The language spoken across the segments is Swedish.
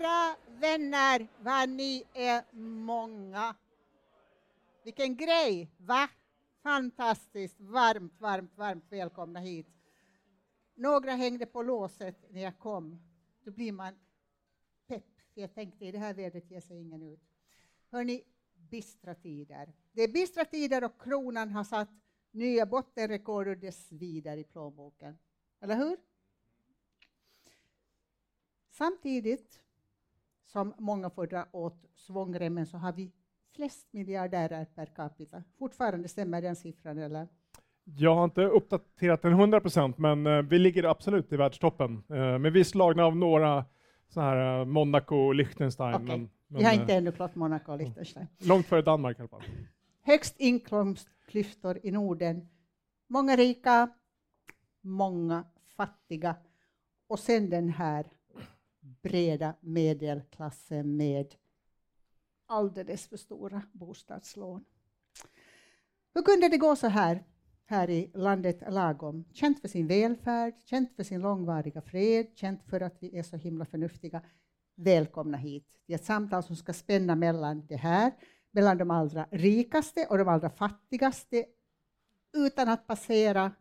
Kära vänner, vad ni är många. Vilken grej, va? Fantastiskt, varmt, varmt, varmt välkomna hit. Några hängde på låset när jag kom. Då blir man pepp, för jag tänkte i det här vädret ger sig ingen ut. Hörni, bistra tider. Det är bistra tider och kronan har satt nya bottenrekord och det svider i plånboken. Eller hur? Samtidigt som många får dra åt svångremmen så har vi flest miljardärer per capita. Fortfarande stämmer den siffran eller? Jag har inte uppdaterat den 100 procent, men uh, vi ligger absolut i världstoppen. Uh, men vi är slagna av några så här uh, Monaco och Liechtenstein. Okay. Men, men, vi har inte ännu klart Monaco och Liechtenstein. Långt före Danmark i alla fall. Högst inkomstklyftor i Norden. Många rika, många fattiga. Och sen den här breda medelklassen med alldeles för stora bostadslån. Hur kunde det gå så här här i landet lagom? Känt för sin välfärd, känt för sin långvariga fred, känt för att vi är så himla förnuftiga. Välkomna hit Det är ett samtal som ska spänna mellan det här, mellan de allra rikaste och de allra fattigaste, utan att passera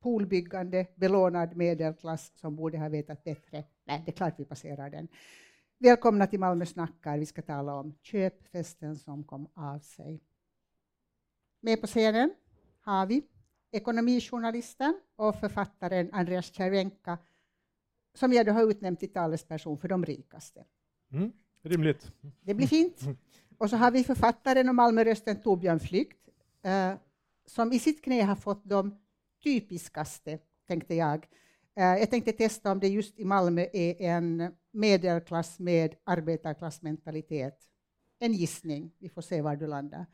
poolbyggande, belånad medelklass som borde ha vetat bättre. Nej, det är klart vi passerar den. Välkomna till Malmö snackar. Vi ska tala om köpfesten som kom av sig. Med på scenen har vi ekonomijournalisten och författaren Andreas Cervenka som jag då har utnämnt till talesperson för de rikaste. Mm, rimligt. Det blir fint. Och så har vi författaren och Malmörösten Torbjörn Flykt eh, som i sitt knä har fått de typiskaste, tänkte jag. Eh, jag tänkte testa om det just i Malmö är en medelklass med arbetarklassmentalitet. En gissning, vi får se var du landar.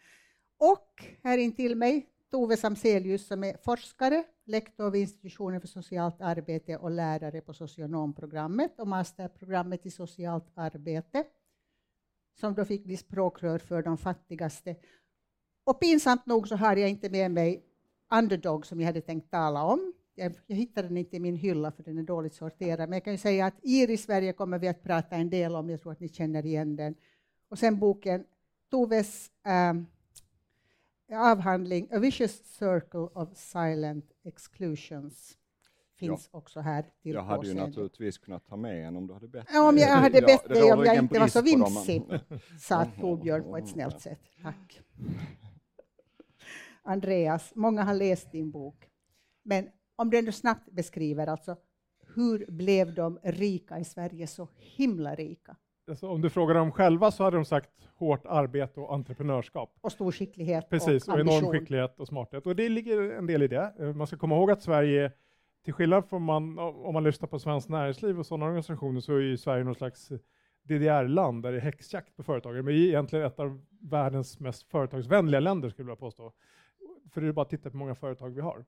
Och här intill mig Tove Samselius som är forskare, lektor vid institutionen för socialt arbete och lärare på socionomprogrammet och masterprogrammet i socialt arbete som då fick bli språkrör för de fattigaste. Och pinsamt nog så har jag inte med mig Underdog som jag hade tänkt tala om. Jag, jag hittade den inte i min hylla för den är dåligt sorterad, men jag kan ju säga att IR i Sverige kommer vi att prata en del om, jag tror att ni känner igen den. Och sen boken Toves um, avhandling A Vicious Circle of Silent Exclusions finns ja. också här. Till jag hade ju naturligtvis kunnat ta med en om du hade bett ja, Om jag hade bett dig ja, om jag inte var så vimsig, sa Torbjörn på ett snällt sätt. Tack. Andreas, många har läst din bok, men om du ändå snabbt beskriver alltså hur blev de rika i Sverige så himla rika? Alltså, om du frågar dem själva så hade de sagt hårt arbete och entreprenörskap. Och stor skicklighet Precis, och, och enorm skicklighet och smarthet. Och det ligger en del i det. Eh, man ska komma ihåg att Sverige, till skillnad från man, om man lyssnar på Svenskt Näringsliv och sådana organisationer, så är ju Sverige någon slags DDR-land där det är häxjakt på företagare. Men vi är egentligen ett av världens mest företagsvänliga länder, skulle jag vilja påstå. För det är bara att titta på hur många företag vi har.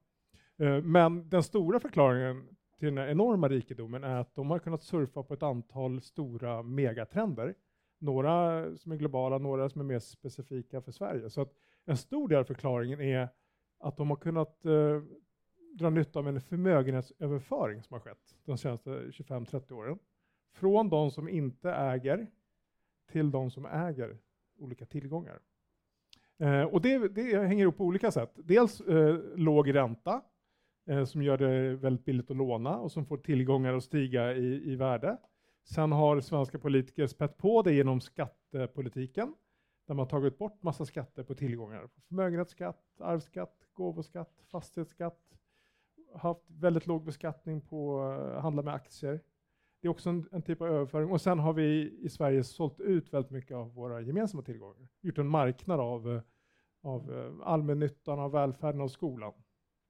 Eh, men den stora förklaringen till den här enorma rikedomen är att de har kunnat surfa på ett antal stora megatrender. Några som är globala, några som är mer specifika för Sverige. Så att en stor del av förklaringen är att de har kunnat eh, dra nytta av en förmögenhetsöverföring som har skett de senaste 25-30 åren. Från de som inte äger till de som äger olika tillgångar. Eh, och det, det, hänger ihop på olika sätt. Dels eh, låg ränta, eh, Eh, som gör det väldigt billigt att låna och som får tillgångar att stiga i, i värde. Sen har svenska politiker spett på det genom skattepolitiken, där man tagit bort massa skatter på tillgångar. Förmögenhetsskatt, arvsskatt, gåvoskatt, fastighetsskatt, haft väldigt låg beskattning på att handla med aktier. Det är också en, en, typ av överföring. Och sen har vi i Sverige sålt ut väldigt mycket av våra gemensamma tillgångar. Gjort en marknad av, eh, av allmännyttan, av välfärden och skolan.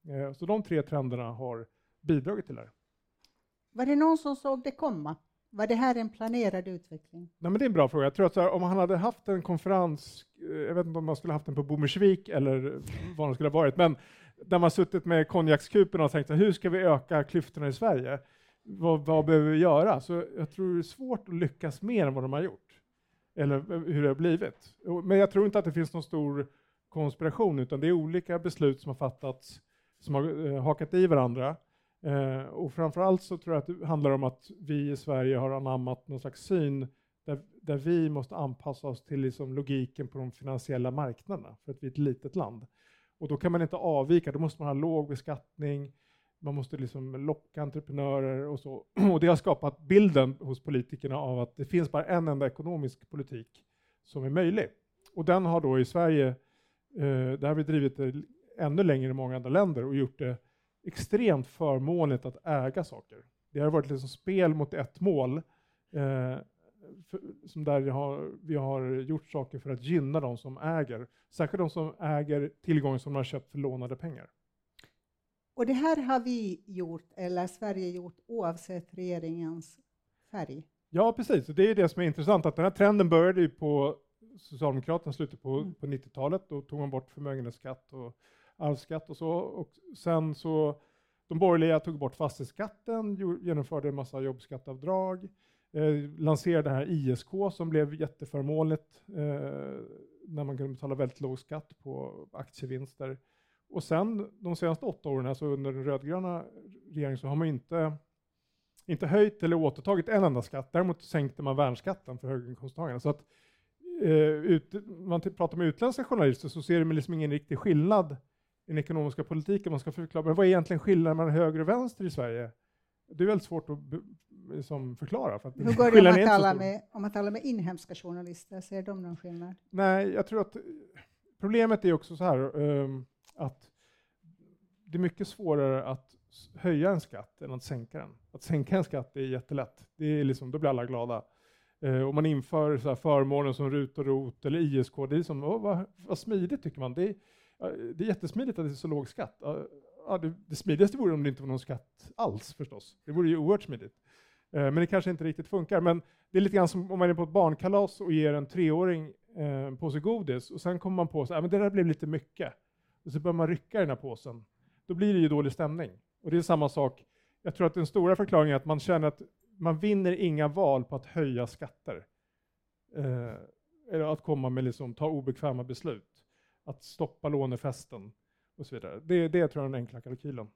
Uh, så de tre trenderna har bidragit till det här. Var det någon som såg det komma? Var det här en planerad utveckling? Nej, men det är en bra fråga. Jag tror att här, om man hade haft en konferens, eh, jag vet inte om man skulle haft den på Bommersvik eller vad det skulle ha varit, men där man suttit med konjakskupen och tänkt hur ska vi öka klyftorna i Sverige? Vad, vad, behöver vi göra? Så jag tror det är svårt att lyckas mer än vad de har gjort. Eller hur det har blivit. Men jag tror inte att det finns någon stor konspiration, utan det är olika beslut som har fattats, som har eh, hakat i varandra Eh, och framförallt så tror jag att det handlar om att vi i Sverige har anammat någon slags syn där, där vi måste anpassa oss till liksom logiken på de finansiella marknaderna, för att vi är ett litet land. Och då kan man inte avvika, då måste man ha låg beskattning, man måste liksom locka entreprenörer och så. Och det har skapat bilden hos politikerna av att det finns bara en enda ekonomisk politik som är möjlig. Och den har då i Sverige, eh, där har vi drivit det ännu längre i många andra länder och gjort det extremt förmånligt att äga saker. Det har varit liksom spel mot ett mål, eh, för, som där vi har, vi har gjort saker för att gynna de som äger, särskilt de som äger tillgångar som de har köpt för lånade pengar. Och det här har vi gjort, eller Sverige gjort, oavsett regeringens färg? Ja, precis. Det är det som är intressant, att den här trenden började ju på Socialdemokraterna slutet på, mm. på 90-talet. Då tog man bort förmögenhetsskatt och arvsskatt och så. Och sen så, de borgerliga tog bort fastighetsskatten, genomförde en massa jobbskatteavdrag, eh, lanserade det här ISK som blev jätteförmånligt eh, när man kunde betala väldigt låg skatt på aktievinster. Och sen de senaste åtta åren, alltså under den rödgröna regeringen, så har man inte, inte höjt eller återtagit en enda skatt. Däremot sänkte man värnskatten för höginkomsttagarna. Så att eh, ut, man pratar med utländska journalister så ser de liksom ingen riktig skillnad den ekonomiska politiken. Man ska förklara, men vad är egentligen skillnaden mellan höger och vänster i Sverige? Det är väldigt svårt att liksom förklara. För att Hur går det om man, talar med, om man talar med inhemska journalister? Ser de någon skillnad? Nej, jag tror att problemet är också så här um, att det är mycket svårare att höja en skatt än att sänka den. Att sänka en skatt är jättelätt. Det är liksom, då blir alla glada. Eh, om man inför så här förmåner som RUT och ROT eller ISK, det är liksom, oh, vad, vad smidigt tycker man. Det är, det är jättesmidigt att det är så låg skatt. Ja, det, det smidigaste vore om det inte var någon skatt alls förstås. Det vore ju oerhört smidigt. Eh, men det kanske inte riktigt funkar. Men det är lite grann som om man är på ett barnkalas och ger en treåring eh, en påse godis och sen kommer man på att ah, det där blev lite mycket. Och så börjar man rycka i den här påsen. Då blir det ju dålig stämning. Och det är samma sak. Jag tror att den stora förklaringen är att man känner att man vinner inga val på att höja skatter. Eh, eller att komma med liksom, ta obekväma beslut att stoppa lånefesten och så vidare. Det, det tror jag är den enkla kalkylen.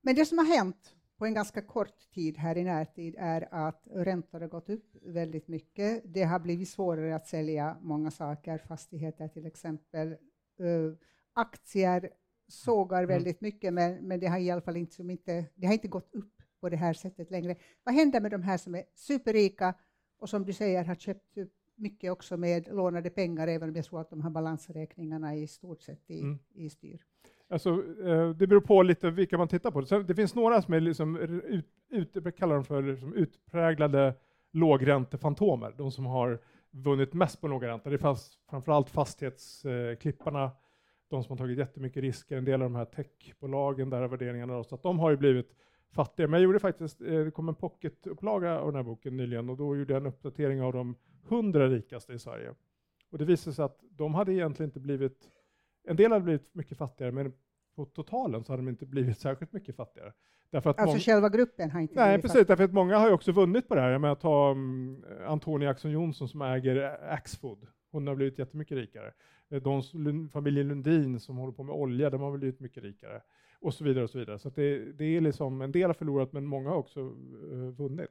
Men det som har hänt på en ganska kort tid här i närtid är att räntor har gått upp väldigt mycket. Det har blivit svårare att sälja många saker, fastigheter till exempel. Uh, aktier sågar mm. väldigt mycket, men, men det har i alla fall inte, som inte, det har inte gått upp på det här sättet längre. Vad händer med de här som är superrika och som du säger har köpt upp mycket också med lånade pengar, även om jag tror att de här balansräkningarna i stort sett i, mm. i styr. Alltså, eh, det beror på lite vilka man tittar på. Det finns några som är liksom ut, ut, kallar dem för liksom utpräglade lågräntefantomer, de som har vunnit mest på låga räntor. Det är framförallt fastighetsklipparna, de som har tagit jättemycket risker, en del av de här techbolagen, där är värderingarna då, så att de har ju blivit fattiga. Men jag gjorde faktiskt, eh, det kom en pocketupplaga av den här boken nyligen och då gjorde jag en uppdatering av de hundra rikaste i Sverige. Och det visade sig att de hade egentligen inte blivit, en del hade blivit mycket fattigare, men på totalen så hade de inte blivit särskilt mycket fattigare. Därför att alltså många, själva gruppen har inte Nej, blivit precis, fattigare. därför att många har ju också vunnit på det här. Jag menar, ta um, Antonia Axon Johnson som äger Axfood. Hon har blivit jättemycket rikare. Eh, de, familjen Lundin som håller på med olja, de har blivit mycket rikare. Och så vidare och så vidare. Så det, det, är liksom, en del har förlorat, men många har också uh, vunnit.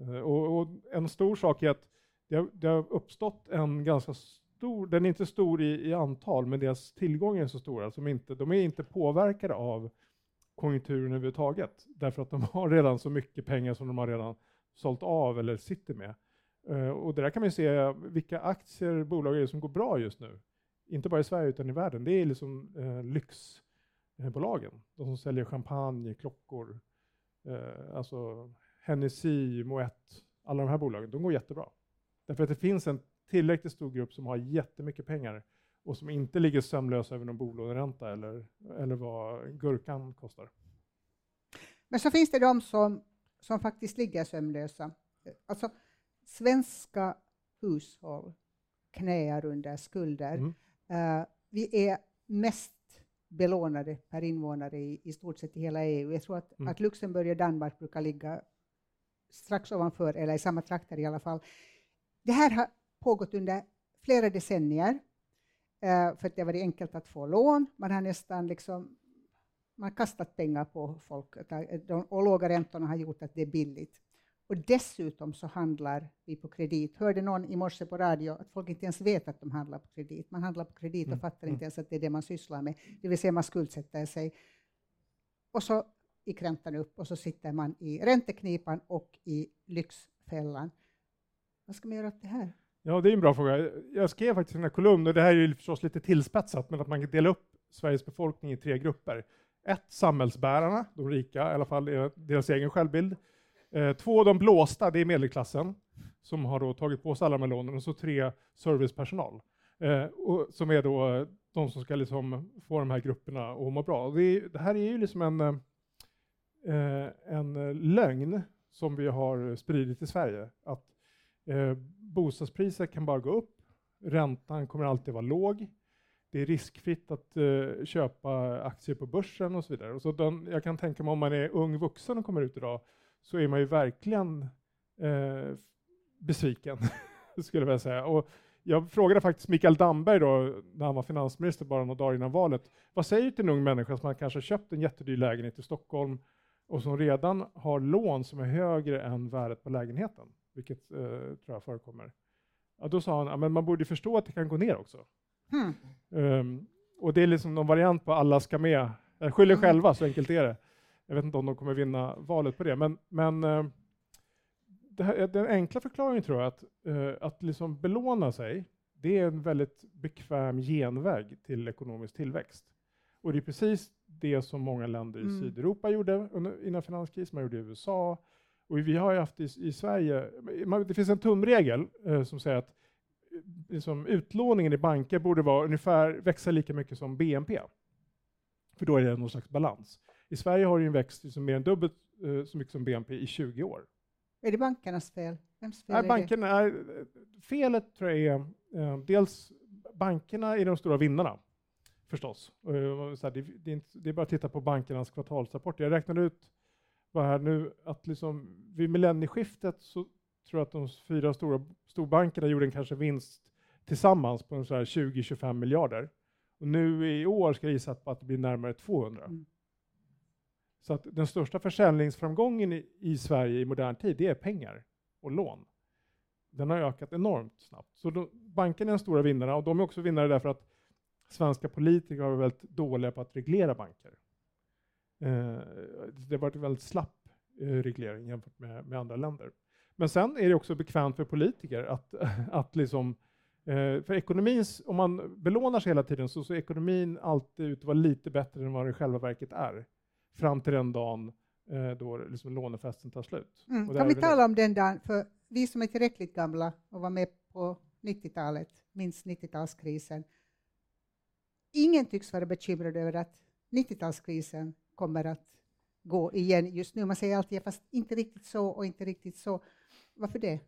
Uh, och, och, en stor sak är att det har, det har, uppstått en ganska stor, den är inte stor i, i antal, men deras tillgångar är så stora, som inte, de är inte påverkade av konjunkturen överhuvudtaget, därför att de har redan så mycket pengar som de har redan sålt av eller sitter med. Uh, och där kan man ju se vilka aktier bolag är som går bra just nu. Inte bara i Sverige utan i världen. Det är liksom uh, lyxbolagen. De som säljer champagne, klockor, uh, alltså Hennessy, Moët, alla de här bolagen. De går jättebra. Därför att det finns en tillräckligt stor grupp som har jättemycket pengar och som inte ligger sömnlösa över någon bolåneränta eller, eller vad gurkan kostar. Men så finns det de som, som faktiskt ligger sömnlösa. Alltså, svenska hushåll knäar under skulder. Mm. Uh, vi är mest belånade per invånare i, i stort sett i hela EU. Jag tror att, mm. att Luxemburg och Danmark brukar ligga strax ovanför, eller i samma trakter i alla fall. Det här har pågått under flera decennier, uh, för att det var enkelt att få lån. Man har nästan liksom man har kastat pengar på folk och låga räntorna har gjort att det är billigt. Och dessutom så handlar vi på kredit. Hörde någon i morse på radio att folk inte ens vet att de handlar på kredit. Man handlar på kredit och mm. fattar inte mm. ens att det är det man sysslar med. Det vill säga man skuldsätter sig. Och så gick räntan upp och så sitter man i ränteknipan och i lyxfällan. Vad ska man göra åt det här? Ja, det är en bra fråga. Jag skrev faktiskt en kolumn, och det här är ju förstås lite tillspetsat, men att man kan dela upp Sveriges befolkning i tre grupper. Ett, samhällsbärarna, de rika, i alla fall deras egen självbild. Eh, två, de blåsta, det är medelklassen, som har då tagit på sig alla de här lånen. Och så tre, servicepersonal, eh, och, som är då eh, de som ska liksom få de här grupperna att må bra. Det, är, det här är ju liksom en, eh, eh, en lögn som vi har spridit i Sverige. Att eh, bostadspriser kan bara gå upp, räntan kommer alltid vara låg, det är riskfritt att eh, köpa aktier på börsen och så vidare. Och så den, jag kan tänka mig om man är ung vuxen och kommer ut idag så är man ju verkligen eh, besviken, skulle jag säga. Och jag frågade faktiskt Mikael Damberg då, när han var finansminister bara några dagar innan valet, vad säger du till en ung människa som har kanske köpt en jättedyr lägenhet i Stockholm och som redan har lån som är högre än värdet på lägenheten, vilket eh, tror jag förekommer. Ja, då sa han att man borde förstå att det kan gå ner också. Hmm. Um, och det är liksom någon variant på alla ska med. Jag skyller mm. själva, så enkelt är det. Jag vet inte om de kommer vinna valet på det, men, men uh, det här, den enkla förklaringen tror jag att, uh, att liksom belåna sig, det är en väldigt bekväm genväg till ekonomisk tillväxt. Och det är precis det som många länder i mm. Sydeuropa gjorde under, innan finanskrisen, man gjorde i USA, och vi har ju haft i, i Sverige, det finns en tumregel uh, som säger att liksom, utlåningen i banker borde vara ungefär, växa lika mycket som BNP. För då är det någon slags balans. I Sverige har den växt liksom mer än dubbelt eh, så mycket som BNP i 20 år. Är det bankernas fel? Vems fel Nej, är bankerna är, felet tror jag är eh, dels bankerna är de stora vinnarna förstås. Så här, det, det, är inte, det, är bara att titta på bankernas kvartalsrapport. Jag räknade ut bara här nu att liksom, vid millennieskiftet så tror att de fyra stora storbankerna gjorde en kanske vinst tillsammans på 20-25 miljarder. Och nu i år ska jag gissa på att det blir närmare 200. Mm. Så att den största försäljningsframgången i, i, Sverige i modern tid, det är pengar och lån. Den har ökat enormt snabbt. Så bankerna är den stora vinnarna och de är också vinnare därför att svenska politiker har varit väldigt dåliga på att reglera banker. Eh, det har varit en väldigt slapp eh, reglering jämfört med, med andra länder. Men sen är det också bekvämt för politiker att, att liksom, eh, för ekonomins, om man belånar sig hela tiden så ser ekonomin alltid ut att vara lite bättre än vad det i själva verket är. Fram till den dagen eh, då liksom lånefesten tar slut. Mm. Kan vi tala om den dagen? För vi som är tillräckligt gamla och var med på 90-talet, minst 90-talskrisen. Ingen tycks vara bekymrad över att 90-talskrisen kommer att gå igen just nu. Man säger alltid fast inte riktigt så och inte riktigt så. Varför det?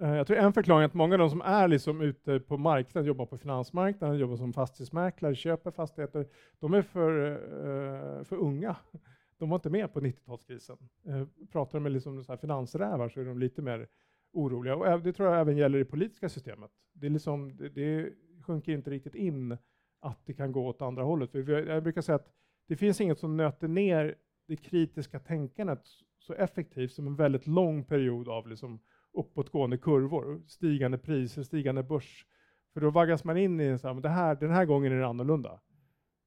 Eh, jag tror en förklaring är att många av de som är liksom ute på marknaden, jobbar på finansmarknaden, jobbar som fastighetsmäklare, köper fastigheter, de är för, eh, för unga. De var inte med på 90-talskrisen. Eh, pratar de med liksom så här finansrävar så är de lite mer oroliga. Och det tror jag även gäller i politiska systemet. Det, är liksom, det, det sjunker inte riktigt in att det kan gå åt andra hållet. För jag brukar säga att det finns inget som nöter ner det kritiska tänkandet så effektivt som en väldigt lång period av liksom uppåtgående kurvor, stigande priser, stigande börs. För då vaggas man in i en så här, det här, den här gången är det annorlunda.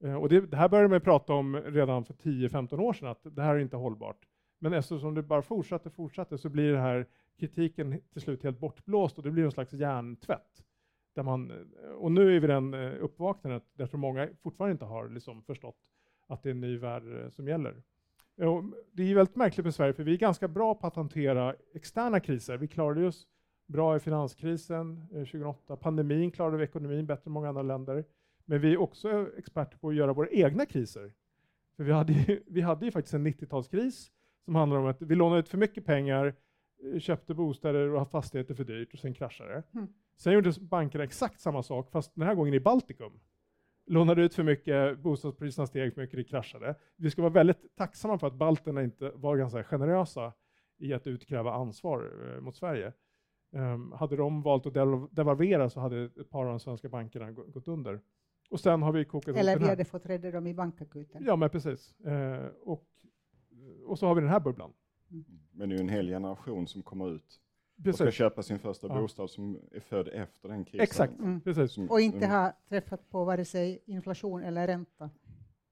Eh, och det, det, här började man prata om redan för 10-15 år sedan, att det här är inte hållbart. Men eftersom det bara fortsatte och fortsatte så blir den här kritiken till slut helt bortblåst och det blir en slags hjärntvätt. Där man, eh, och nu är vi den eh, uppvaknandet där tror många fortfarande inte har liksom förstått att det är en ny värld eh, som gäller. Det är väldigt märkligt med Sverige, för vi är ganska bra på att hantera externa kriser. Vi klarade oss bra i finanskrisen 2008. Pandemin klarade vi ekonomin bättre än många andra länder. Men vi är också experter på att göra våra egna kriser. För vi hade ju, vi hade ju faktiskt en 90-talskris som handlar om att vi lånade ut för mycket pengar, köpte bostäder och fastigheter för dyrt och sen kraschade det. Mm. Sen gjorde bankerna exakt samma sak, fast den här gången i Baltikum lånade ut för mycket, bostadspriserna steg för mycket, det kraschade. Vi ska vara väldigt tacksamma för att balterna inte var ganska generösa i att utkräva ansvar eh, mot Sverige. Um, hade de valt att devalvera så hade ett par av de svenska bankerna gått under. Och sen har vi kokat Eller vi hade fått rädda dem i bankakuten. Ja, men precis. Eh, och, och så har vi den här bubblan. Men det är ju en hel generation som kommer ut och ska Precis. köpa sin första Ja. bostad som är född efter den krisen. Exakt. Mm. precis. Som, Och inte mm. ha träffat på vare sig inflation eller ränta.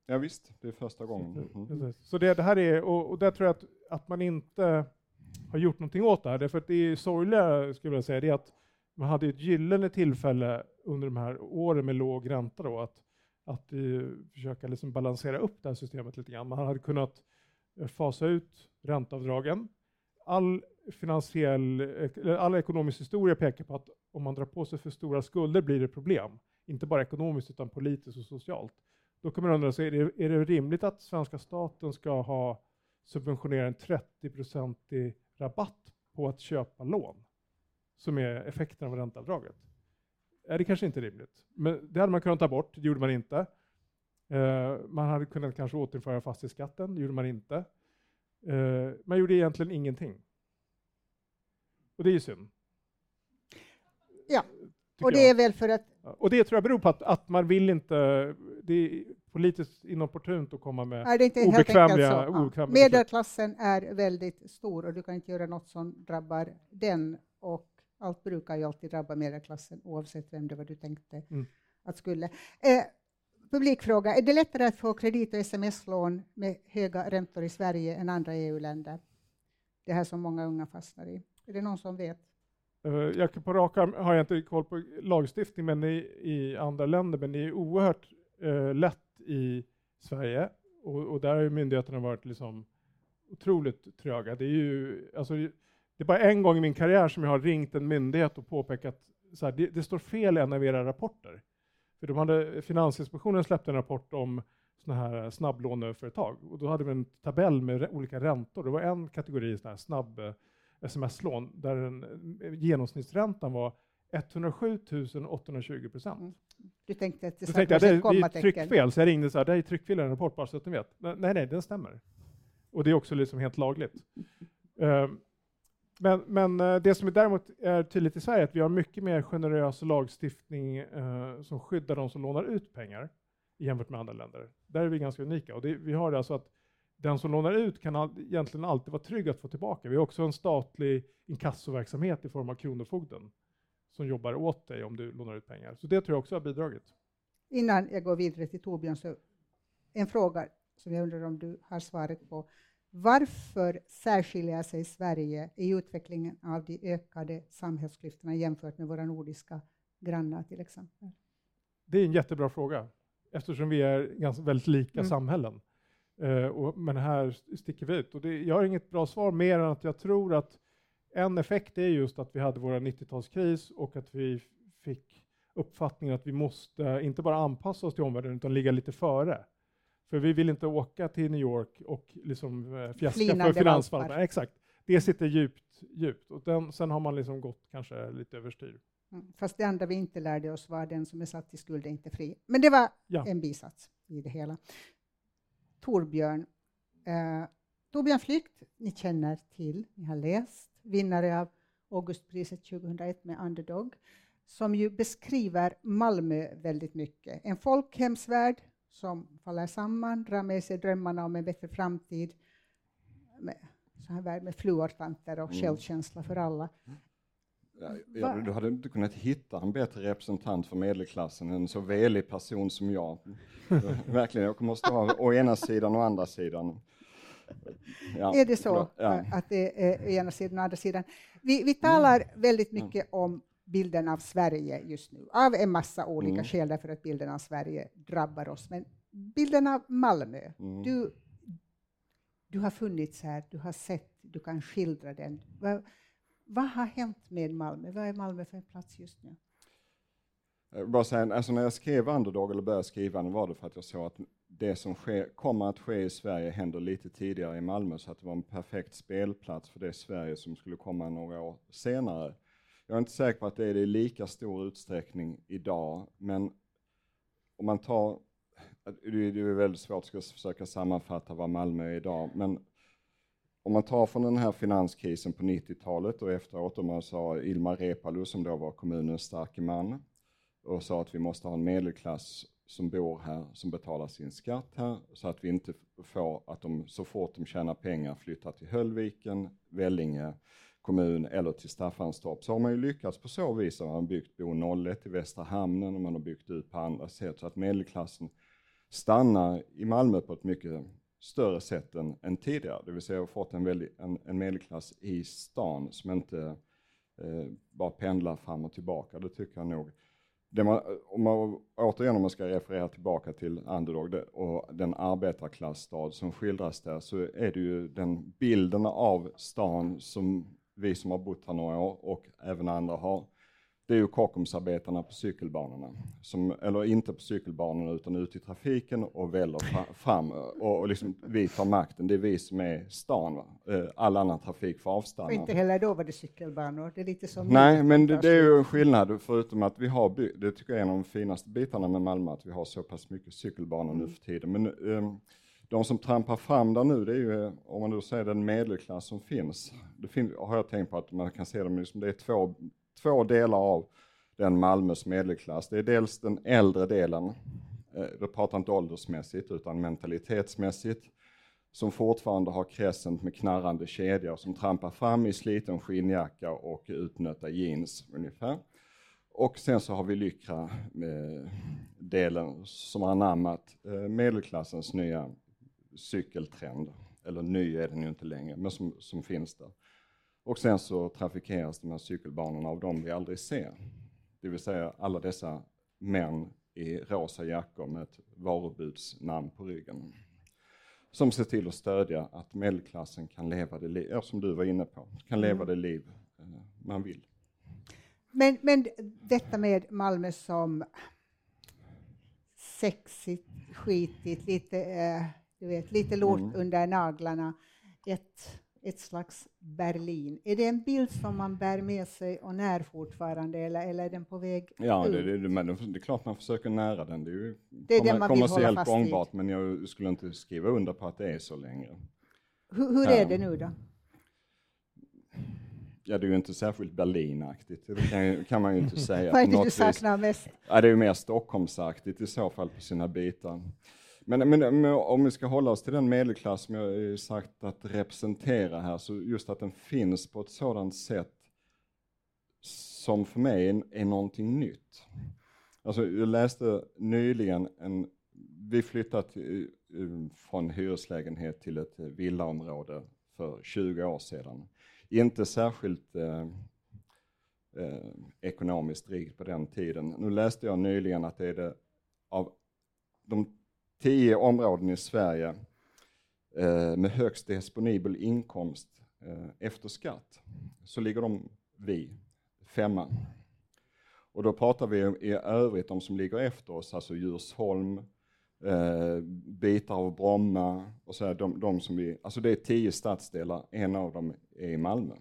Ja visst, det är första gången. Mm. Precis. Så det, det här är, och, och där tror jag att, att man inte har gjort någonting åt det här. Därför att det är sorgliga, skulle jag säga, det är att man hade ett gyllene tillfälle under de här åren med låg ränta då, att, att eh, försöka liksom balansera upp det här systemet lite grann. Man hade kunnat eh, fasa ut ränteavdragen. All finansiell, eller all ekonomisk historia pekar på att om man drar på sig för stora skulder blir det problem. Inte bara ekonomiskt utan politiskt och socialt. Då kan man undra, sig, är, det, är det rimligt att svenska staten ska ha subventionera en 30-procentig rabatt på att köpa lån? Som är effekten av ränteavdraget. Är det kanske inte rimligt? Men det hade man kunnat ta bort, det gjorde man inte. Eh, man hade kunnat kanske återinföra fastighetsskatten, det gjorde man inte. Eh, man gjorde egentligen ingenting. Och det är ju synd. Ja, Och det jag. är väl för att Och det tror jag beror på att, att man vill inte, det är politiskt inopportunt att komma med är det inte helt obekvämliga? Ja. Medelklassen är väldigt stor och du kan inte göra något som drabbar den och allt brukar ju alltid drabba medelklassen oavsett vem det var du tänkte Mm. att skulle. Eh, publikfråga, är det lättare att få kredit och sms-lån med höga räntor i Sverige än andra EU-länder? Det här som många unga fastnar i. Är det någon som vet? Eh, jag kan på rak arm har jag inte koll på lagstiftning men i, i andra länder, men det är oerhört eh, lätt i Sverige och, och där har ju myndigheterna varit liksom otroligt tröga. Det är ju, alltså, det är bara en gång i min karriär som jag har ringt en myndighet och påpekat så här, det, det står fel i en av era rapporter. För de hade, Finansinspektionen släppte en rapport om såna här snabblåneföretag och då hade vi en tabell med olika räntor. Det var en kategori såna här snabb eh, sms-lån där den, eh, genomsnittsräntan var 107 820 procent. Mm. Du tänkte att det tänkte saknades det, det är tryckfel, så jag ringde så här, det är tryckfel i en rapport, bara så att ni vet. Nej, nej, den stämmer. Och det är också liksom helt lagligt. Ehm, men, men eh, det som är däremot är tydligt i Sverige är att vi har mycket mer generös lagstiftning eh, som skyddar de som lånar ut pengar jämfört med andra länder. Där är vi ganska unika. Och det, vi har det alltså att den som lånar ut kan all, egentligen alltid vara trygg att få tillbaka. Vi har också en statlig inkassoverksamhet i form av Kronofogden som jobbar åt dig om du lånar ut pengar. Så det tror jag också har bidragit. Innan jag går vidare till Torbjörn, så en fråga som jag undrar om du har svaret på. Varför särskiljer sig Sverige i utvecklingen av de ökade samhällsklyftorna jämfört med våra nordiska grannar till exempel? Det är en jättebra fråga eftersom vi är ganska väldigt lika Mm. samhällen. Eh, och, men här sticker vi ut. Och det, jag har inget bra svar mer än att jag tror att en effekt är just att vi hade vår 90-talskris och att vi fick uppfattningen att vi måste inte bara anpassa oss till omvärlden utan ligga lite före. För vi vill inte åka till New York och liksom eh, fjäska för finansvalparna. valpar. Exakt. Det sitter djupt, djupt. Och den, sen har man liksom gått kanske lite överstyr. Mm. Fast det andra vi inte lärde oss var den som är satt i skuld är inte fri. Men det var Ja. en bisats i det hela. Torbjörn. Eh, Torbjörn Flykt, ni känner till, ni har läst, vinnare av Augustpriset 2001 med Underdog, som ju beskriver Malmö väldigt mycket. En folkhemsvärld som faller samman, drar med sig drömmarna om en bättre framtid, med, så här värld med fluortanter och Mm. självkänsla för alla. Ja, du hade inte kunnat hitta en bättre representant för medelklassen, en så velig person som jag. Verkligen, jag måste ha å ena sidan och andra sidan. Ja, är det så. Ja. att det är ena sidan och andra sidan? Vi, vi talar väldigt mycket om bilden av Sverige just nu, av en massa olika Mm. skäl, därför att bilden av Sverige drabbar oss. Men bilden av Malmö, Mm. du, du har funnits här, du har sett, du kan skildra den. Vad, har hänt med Malmö? Vad är Malmö för en plats just nu? Eh, bara säga, alltså när jag skrev Underdog, eller började skriva den, var det för att jag såg att det som sker, kommer att ske i Sverige händer lite tidigare i Malmö, så att det var en perfekt spelplats för det Sverige som skulle komma några år senare. Jag är inte säker på att det är det i lika stor utsträckning idag, men om man tar, eh, det är det är väldigt svårt att försöka sammanfatta vad Malmö är idag, men om man tar från den här finanskrisen på 90-talet och efteråt, om man sa Ilmar Reepalu som då var kommunens starke man, och sa att vi måste ha en medelklass som bor här, som betalar sin skatt här, så att vi inte får att de så fort de tjänar pengar flyttar till Höllviken, Vellinge kommun eller till Staffanstorp. Så har man ju lyckats på så vis, man har byggt Bo 01 i Västra Hamnen och man har byggt ut på andra sätt så att medelklassen stannar i Malmö på ett mycket större sätt än, än tidigare. Det vill säga har fått en, väldig, en, en medelklass i stan som inte eh, bara pendlar fram och tillbaka. Det tycker jag nog. Det man, om man, återigen om man ska referera tillbaka till Underdog det, och den arbetarklassstad som skildras där så är det ju den bilden av stan som vi som har bott här några år och även andra har det är ju Kockumsarbetarna på cykelbanorna, som, eller inte på cykelbanorna utan ute i trafiken och väller fram och, och liksom, vi tar makten, det är vi som är stan. Va? Eh, all annan trafik får avstanna. Och inte heller då var det cykelbanor, det är lite som... Nej, men det, det, är ju en skillnad förutom att vi har, byggt, det tycker jag är en av de finaste bitarna med Malmö, att vi har så pass mycket cykelbanor mm. nu för tiden. Men um, de som trampar fram där nu, det är ju, om man då säger den medelklass som finns. Det fin har jag tänkt på att man kan se dem, liksom, det är två två delar av den Malmös medelklass. Det är dels den äldre delen, eh, då pratar inte åldersmässigt utan mentalitetsmässigt, som fortfarande har crescent med knarrande kedjor som trampar fram i sliten skinnjacka och utnötta jeans ungefär. Och sen så har vi Lyckra, eh, delen som har anammat eh, medelklassens nya cykeltrend. Eller ny är den ju inte längre, men som, som finns där. Och sen så trafikeras de här cykelbanorna av de vi aldrig ser. Det vill säga alla dessa män i rosa jackor med ett varubudsnamn på ryggen. Som ser till att stödja att medelklassen kan leva det liv, som du var inne på, kan leva mm. det liv eh, man vill. Men, men detta med Malmö som sexigt, skitigt, lite, eh, du vet, lite lort mm. under naglarna. Ett ett slags Berlin. Är det en bild som man bär med sig och när fortfarande, eller, eller är den på väg Ja, ut? Det, det, men det är klart man försöker nära den. Det är ju det är kommer, kommersiellt gångbart, men jag skulle inte skriva under på att det är så längre. Hur, hur är det nu då? Ja, det är ju inte särskilt Berlinaktigt, det kan, kan man ju inte säga. Vad är det du saknar mest? Ja, det är ju mer Stockholmsaktigt i så fall på sina bitar. Men, men, men, om vi ska hålla oss till den medelklass som jag eh, sagt att representera här, så just att den finns på ett sådant sätt som för mig är, är någonting nytt. Alltså, jag läste nyligen en, vi flyttat eh, eh, från hyreslägenhet till ett villaområde för 20 år sedan. Inte särskilt eh, eh, ekonomiskt rikt på den tiden. Nu läste jag nyligen att det är det av de tio områden i Sverige eh, med högst disponibel inkomst eh, efter skatt, så ligger de vi femma. Och då pratar vi i övrigt de som ligger efter oss, alltså Djursholm, eh, bitar av Bromma och så här, de, de, som vi, alltså det är tio stadsdelar, en av dem är i Malmö.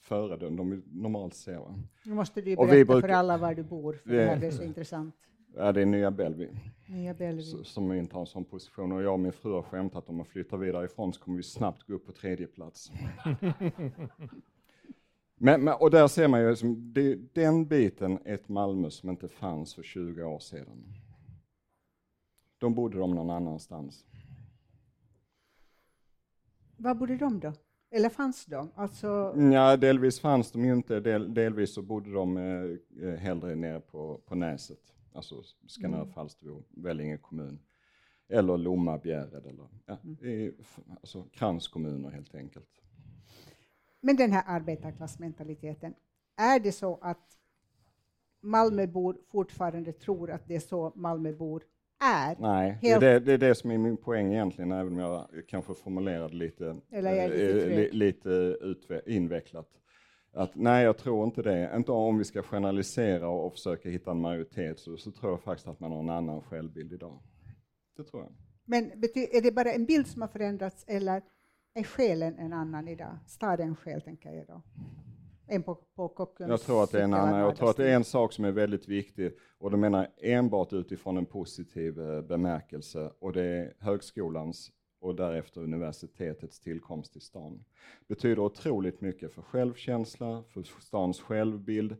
Före den de normalt ser. Nu måste du berätta brukar, för alla var du bor, för det, det här är så intressant. Ja, det är Nya Bellevue. Nya Bellevue. Som intar en sån position. Och jag och min fru har skämtat att om man flyttar vidare ifrån så kommer vi snabbt gå upp på tredje plats. men, men, och där ser man ju, liksom, det, den biten ett Malmö som inte fanns för 20 år sedan. De bodde de någon annanstans. Var bodde de då? Eller fanns de? Alltså... Ja, delvis fanns de ju inte, del, delvis så bodde de eh, eh hellre nere på, på Näset alltså Skanör, mm. Falsterbo, Vellinge kommun. Eller Lomma, Bjärred eller ja, mm. alltså kranskommuner helt enkelt. Men den här arbetarklassmentaliteten, är det så att Malmöbor fortfarande tror att det är så Malmöbor är? Nej, helt... det, är det, är det som är min poäng egentligen, även om jag kanske formulerade lite, Eller lite, äh, lite invecklat. Att, nej, jag tror inte det. Inte om vi ska generalisera och försöka hitta en majoritet, så, så tror jag faktiskt att man har en annan självbild idag. Det tror jag. Men är det bara en bild som har förändrats, eller är själen en annan idag? Staden själv, tänker jag då. En på, på Kockums jag tror att det är en annan. Jag tror att det är en sak som är väldigt viktig, och det menar enbart utifrån en positiv eh, bemärkelse, och det är högskolans och därefter universitetets tillkomst i stan. Betyder otroligt mycket för självkänsla, för stans självbild,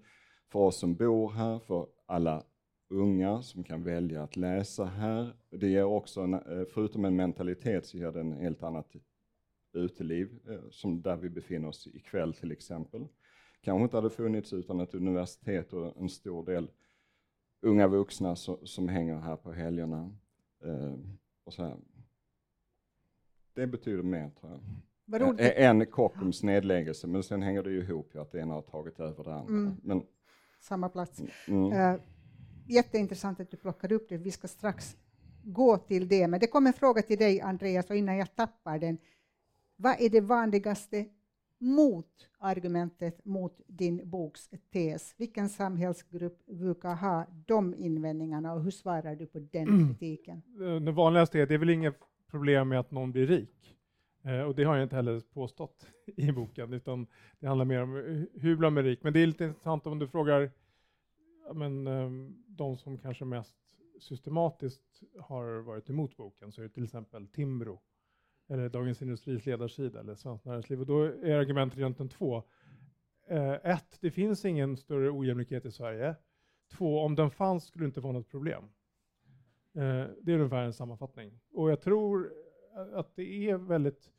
för oss som bor här, för alla unga som kan välja att läsa här. Det ger också, en, eh, förutom en mentalitet, så ger det en helt annat uteliv, eh, som där vi befinner oss ikväll till exempel. Kanske inte hade funnits utan ett universitet och en stor del unga vuxna som, som hänger här på helgerna. Eh, och så här. Det betyder mer tror jag. Vad En Kockums nedläggelse, men sen hänger det ju ihop ju att det ena har tagit över det andra. Mm. Men, Samma plats. mm, Uh, jätteintressant att du plockade upp det. Vi ska strax gå till det. Men det kommer en fråga till dig, Andreas, och innan jag tappar den. Vad är det vanligaste motargumentet mot din boks tes? Vilken samhällsgrupp brukar ha de invändningarna och hur svarar du på den Mm. kritiken? Eh, Det vanligaste är, det är väl inget problem med att någon blir rik. Eh, och det har jag inte heller påstått i boken, utan det handlar mer om hur blir man rik. Men det är lite intressant om du frågar ja, men, eh, de som kanske mest systematiskt har varit emot boken, så är det till exempel Timbro, eller Dagens Industris ledarsida, eller Svenskt Näringsliv. Och då är argumenten egentligen två. Eh, ett, det finns ingen större ojämlikhet i Sverige. Två, om den fanns skulle det inte vara något problem. Eh, det är ungefär en sammanfattning. Och jag tror att det är väldigt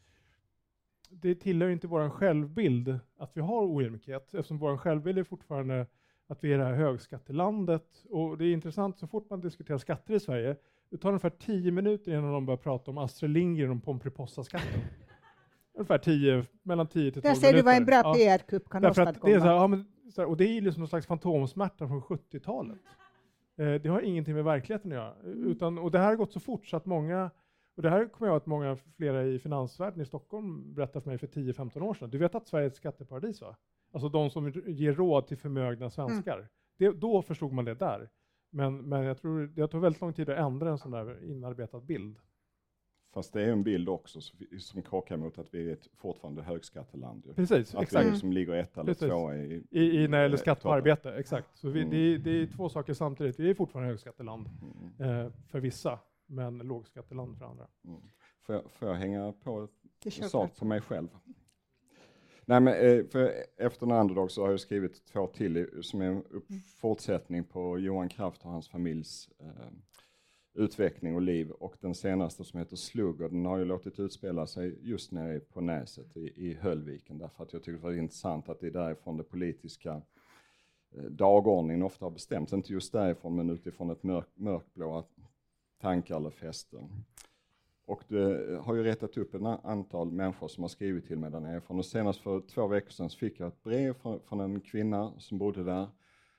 det tillhör inte vår självbild att vi har ojämlikhet, eftersom vår självbild är fortfarande att vi är det här högskattelandet. Och det är intressant, så fort man diskuterar skatter i Sverige, det tar ungefär tio minuter innan de börjar prata om Astrid Lindgren och Pomperipossa-skatten. ungefär 10, mellan 10 till 12 Där minuter. ser du vad en bra. PR-kupp kan att det är åstadkomma. så här, ja, men, så här, och det är liksom någon slags fantomsmärta från 70-talet. Eh, det har ingenting med verkligheten att göra. Utan, och det här har gått så fort så att många, och det här kommer jag att många, flera i finansvärlden i Stockholm berättade för mig för 10-15 år sedan. Du vet att Sverige är ett skatteparadis va? Alltså de som ger råd till förmögna svenskar. Det, då förstod man det där. Men, men jag tror det tar väldigt lång tid att ändra en sån där inarbetad bild. Fast det är en bild också som, krockar mot att vi är ett fortfarande högskatteland. Ju. Precis, Att exakt. vi liksom ligger ett eller Precis. två i, I, i när det gäller eh, skatt på arbete, exakt. Så vi, Mm. det, är- det är två saker samtidigt. Vi är fortfarande högskatteland Mm, eh, för vissa, men lågskatteland för andra. mm. Får, jag, får jag hänga på en sak på mig själv? Nej, men, eh, för efter en underdog så har jag skrivit två till som är en fortsättning på Johan Kraft och hans familjs eh, utveckling och liv. Och den senaste som heter Slugger, den har ju låtit utspela sig just nere på Näset i, i Höllviken. Därför att jag tycker det var intressant att det är därifrån det politiska eh, dagordningen ofta har bestämts. Inte just därifrån men utifrån ett mörk, mörkblåa tankar eller fästen. Och det eh, har ju rättat upp ett antal människor som har skrivit till mig där nerifrån. Och senast för två veckor sedan så fick jag ett brev från, från en kvinna som bodde där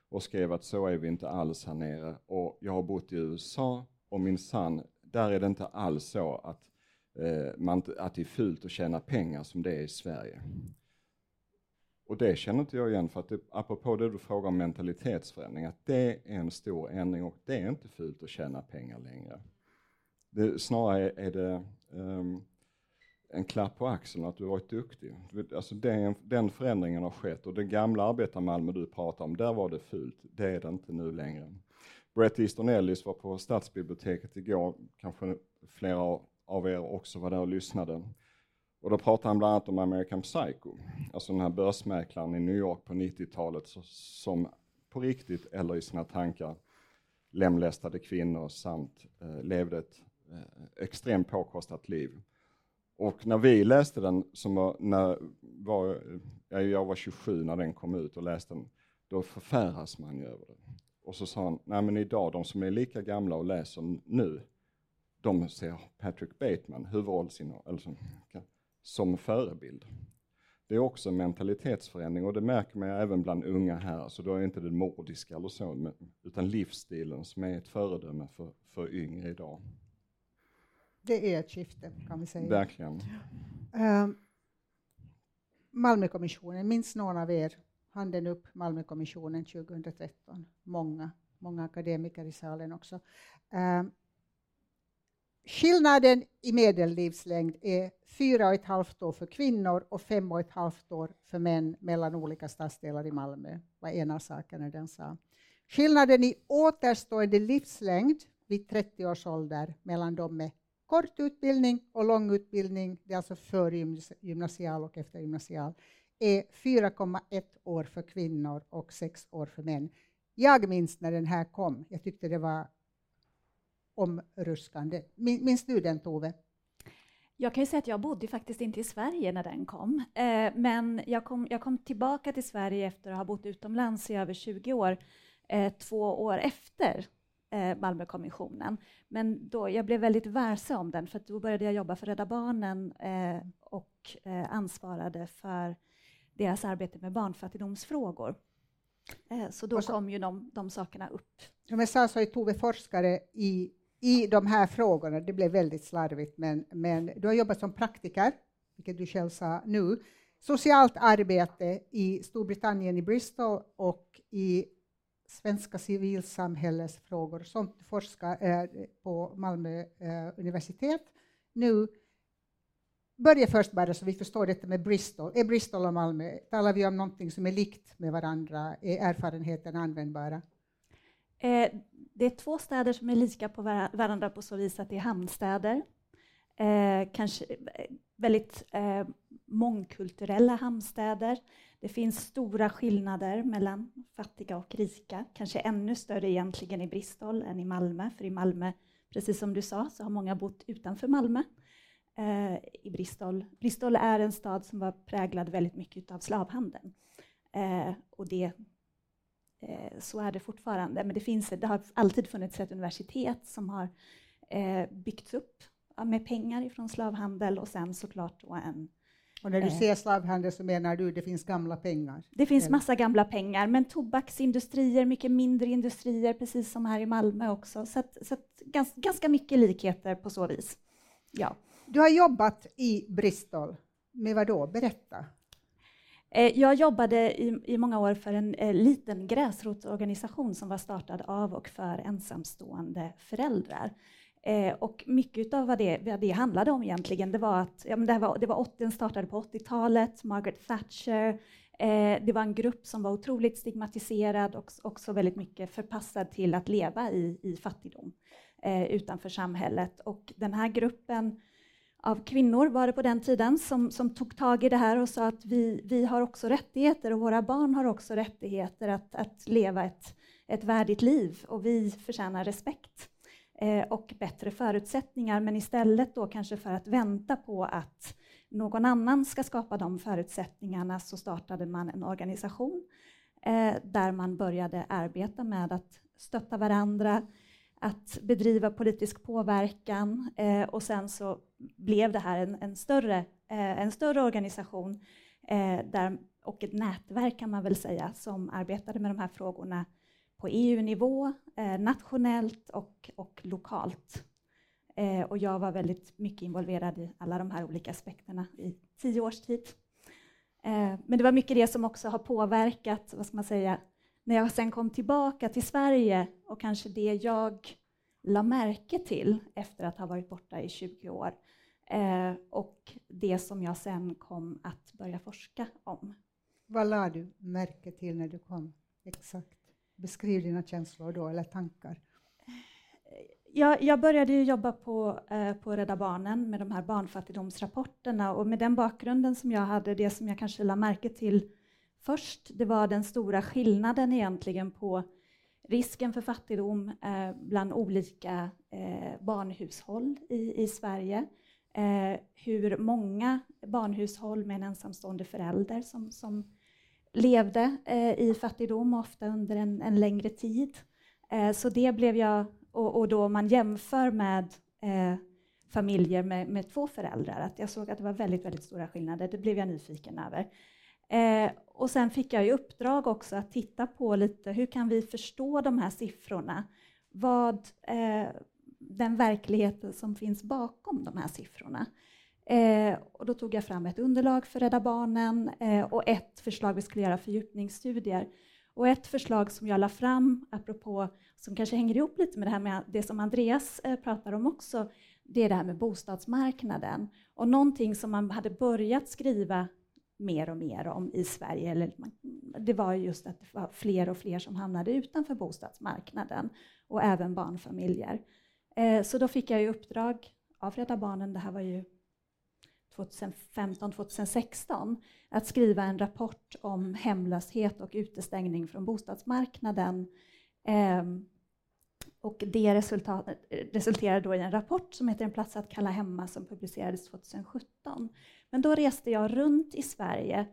och skrev att så är vi inte alls här nere. Och jag har bott i USA och min sann, där är det inte alls så att, eh, man, att det är fult att tjäna pengar som det är i Sverige. Och det känner inte jag igen för att det, apropå det du frågar om mentalitetsförändring, att det är en stor ändring och det är inte fult att tjäna pengar längre. Det, snarare är det um, en klapp på axeln att du har varit duktig. Alltså den, den förändringen har skett och det gamla arbetarmalmö du pratar om, där var det fult. Det är det inte nu längre. Bret Easton Ellis var på Stadsbiblioteket igår, kanske flera av- er också var där och lyssnade. Och då pratade han bland annat om American Psycho, alltså den här börsmäklaren i New York på 90-talet som på riktigt eller i sina tankar lemlästade kvinnor samt eh, levde ett eh, extremt påkostat liv. Och när vi läste den, som var, när, var, jag var 27 när den kom ut och läste den, då förfäras man ju över det. Och så sa han, nej men idag, de som är lika gamla och läser nu, de ser Patrick Bateman, huvudrollsinnehavare, eller som, som förebild. Det är också en mentalitetsförändring och det märker man även bland unga här, så då är inte det mordiska eller så, utan livsstilen som är ett föredöme för, för yngre idag. Det är ett skifte kan vi säga. Verkligen. Uh, Malmökommissionen, minns någon av er handen upp Malmökommissionen 2013? Många, många akademiker i salen också. Eh, skillnaden i medellivslängd är fyra och ett halvt år för kvinnor och fem och ett halvt år för män mellan olika stadsdelar i Malmö, var en av sakerna den sa. Skillnaden i återstående livslängd vid 30 års ålder mellan de med kort utbildning och lång utbildning, det är alltså före gymnasial och eftergymnasial, är 4,1 år för kvinnor och 6 år för män. Jag minns när den här kom. Jag tyckte det var omruskande. Minns du den, Tove? Jag kan ju säga att jag bodde faktiskt inte i Sverige när den kom, eh, men jag kom, jag kom tillbaka till Sverige efter att ha bott utomlands i över 20 år, eh, två år efter eh, Malmökommissionen. Men då, jag blev väldigt varse om den, för då började jag jobba för Rädda Barnen eh, och eh, ansvarade för deras arbete med barnfattigdomsfrågor. Eh, så då så, kom ju de, de sakerna upp. Som jag sa så är Tove forskare i i de här frågorna. Det blev väldigt slarvigt, men, men du har jobbat som praktiker, vilket du själv sa nu, socialt arbete i Storbritannien, i Bristol och i svenska civilsamhällesfrågor som forskar eh, på Malmö eh, universitet. Nu börja först bara så vi förstår detta med Bristol. Är Bristol och Malmö, talar vi om någonting som är likt med varandra? Är erfarenheterna användbara? Eh, det är två städer som är lika på varandra på så vis att det är hamnstäder. Eh, kanske eh, väldigt eh, mångkulturella hamnstäder. Det finns stora skillnader mellan fattiga och rika, kanske ännu större egentligen i Bristol än i Malmö, för i Malmö, precis som du sa, så har många bott utanför Malmö. Eh, I Bristol. Bristol är en stad som var präglad väldigt mycket av slavhandeln. Eh, och det Eh, så är det fortfarande, men det, finns, det har alltid funnits ett universitet som har byggts upp med pengar ifrån slavhandel och sen såklart då en och när du säger slavhandel så menar du det finns gamla pengar? Det finns massa gamla pengar, men tobaksindustrier, mycket mindre industrier, precis som här i Malmö också. Så, att, så att gans, ganska mycket likheter på så vis. Ja. Du har jobbat i Bristol med vad då? Berätta. Eh, jag jobbade i, i, många år för en eh, liten gräsrotsorganisation som var startad av och för ensamstående föräldrar. Eh, och mycket av vad det, vad det handlade om egentligen, det var att ja, men det, var, det var 80, startade på 80-talet, Margaret Thatcher, eh, det var en grupp som var otroligt stigmatiserad och också väldigt mycket förpassad till att leva i, i fattigdom eh, utanför samhället. Och den här gruppen av kvinnor var det på den tiden som, som tog tag i det här och sa att vi, vi har också rättigheter och våra barn har också rättigheter att, att leva ett, ett värdigt liv och vi förtjänar respekt eh, och bättre förutsättningar. Men istället då kanske för att vänta på att någon annan ska skapa de förutsättningarna så startade man en organisation eh, där man började arbeta med att stötta varandra, att bedriva politisk påverkan eh, och sen så blev det här en, en större, eh, en större organisation eh, där, och ett nätverk kan man väl säga som arbetade med de här frågorna på EU-nivå, eh, nationellt och, och lokalt. Eh, och jag var väldigt mycket involverad i alla de här olika aspekterna i tio års tid. Eh, men det var mycket det som också har påverkat, vad ska man säga, när jag sen kom tillbaka till Sverige och kanske det jag la märke till efter att ha varit borta i 20 år eh, och det som jag sen kom att börja forska om. Vad la du märke till när du kom? Exakt. Beskriv dina känslor då, eller tankar. Jag, jag började jobba på, eh, på Rädda Barnen med de här barnfattigdomsrapporterna och med den bakgrunden som jag hade, det som jag kanske la märke till först, det var den stora skillnaden egentligen på risken för fattigdom eh, bland olika eh, barnhushåll i, i Sverige. Eh, hur många barnhushåll med en ensamstående förälder som, som levde eh, i fattigdom, ofta under en, en längre tid. Eh, så det blev jag, och, och då man jämför med eh, familjer med, med två föräldrar, att jag såg att det var väldigt, väldigt stora skillnader. Det blev jag nyfiken över. Eh, och sen fick jag i uppdrag också att titta på lite hur kan vi förstå de här siffrorna? Vad eh, den verkligheten som finns bakom de här siffrorna. Eh, och då tog jag fram ett underlag för Rädda Barnen eh, och ett förslag vi skulle göra fördjupningsstudier. Och ett förslag som jag la fram, apropå, som kanske hänger ihop lite med det här med det som Andreas eh, pratar om också, det är det här med bostadsmarknaden. Och någonting som man hade börjat skriva mer och mer om i Sverige. Eller det var just att det var fler och fler som hamnade utanför bostadsmarknaden och även barnfamiljer. Eh, så då fick jag i uppdrag av Rädda Barnen, det här var ju 2015-2016 att skriva en rapport om hemlöshet och utestängning från bostadsmarknaden. Ehm, och det resulterade då i en rapport som heter En plats att kalla hemma som publicerades 2017. Men då reste jag runt i Sverige.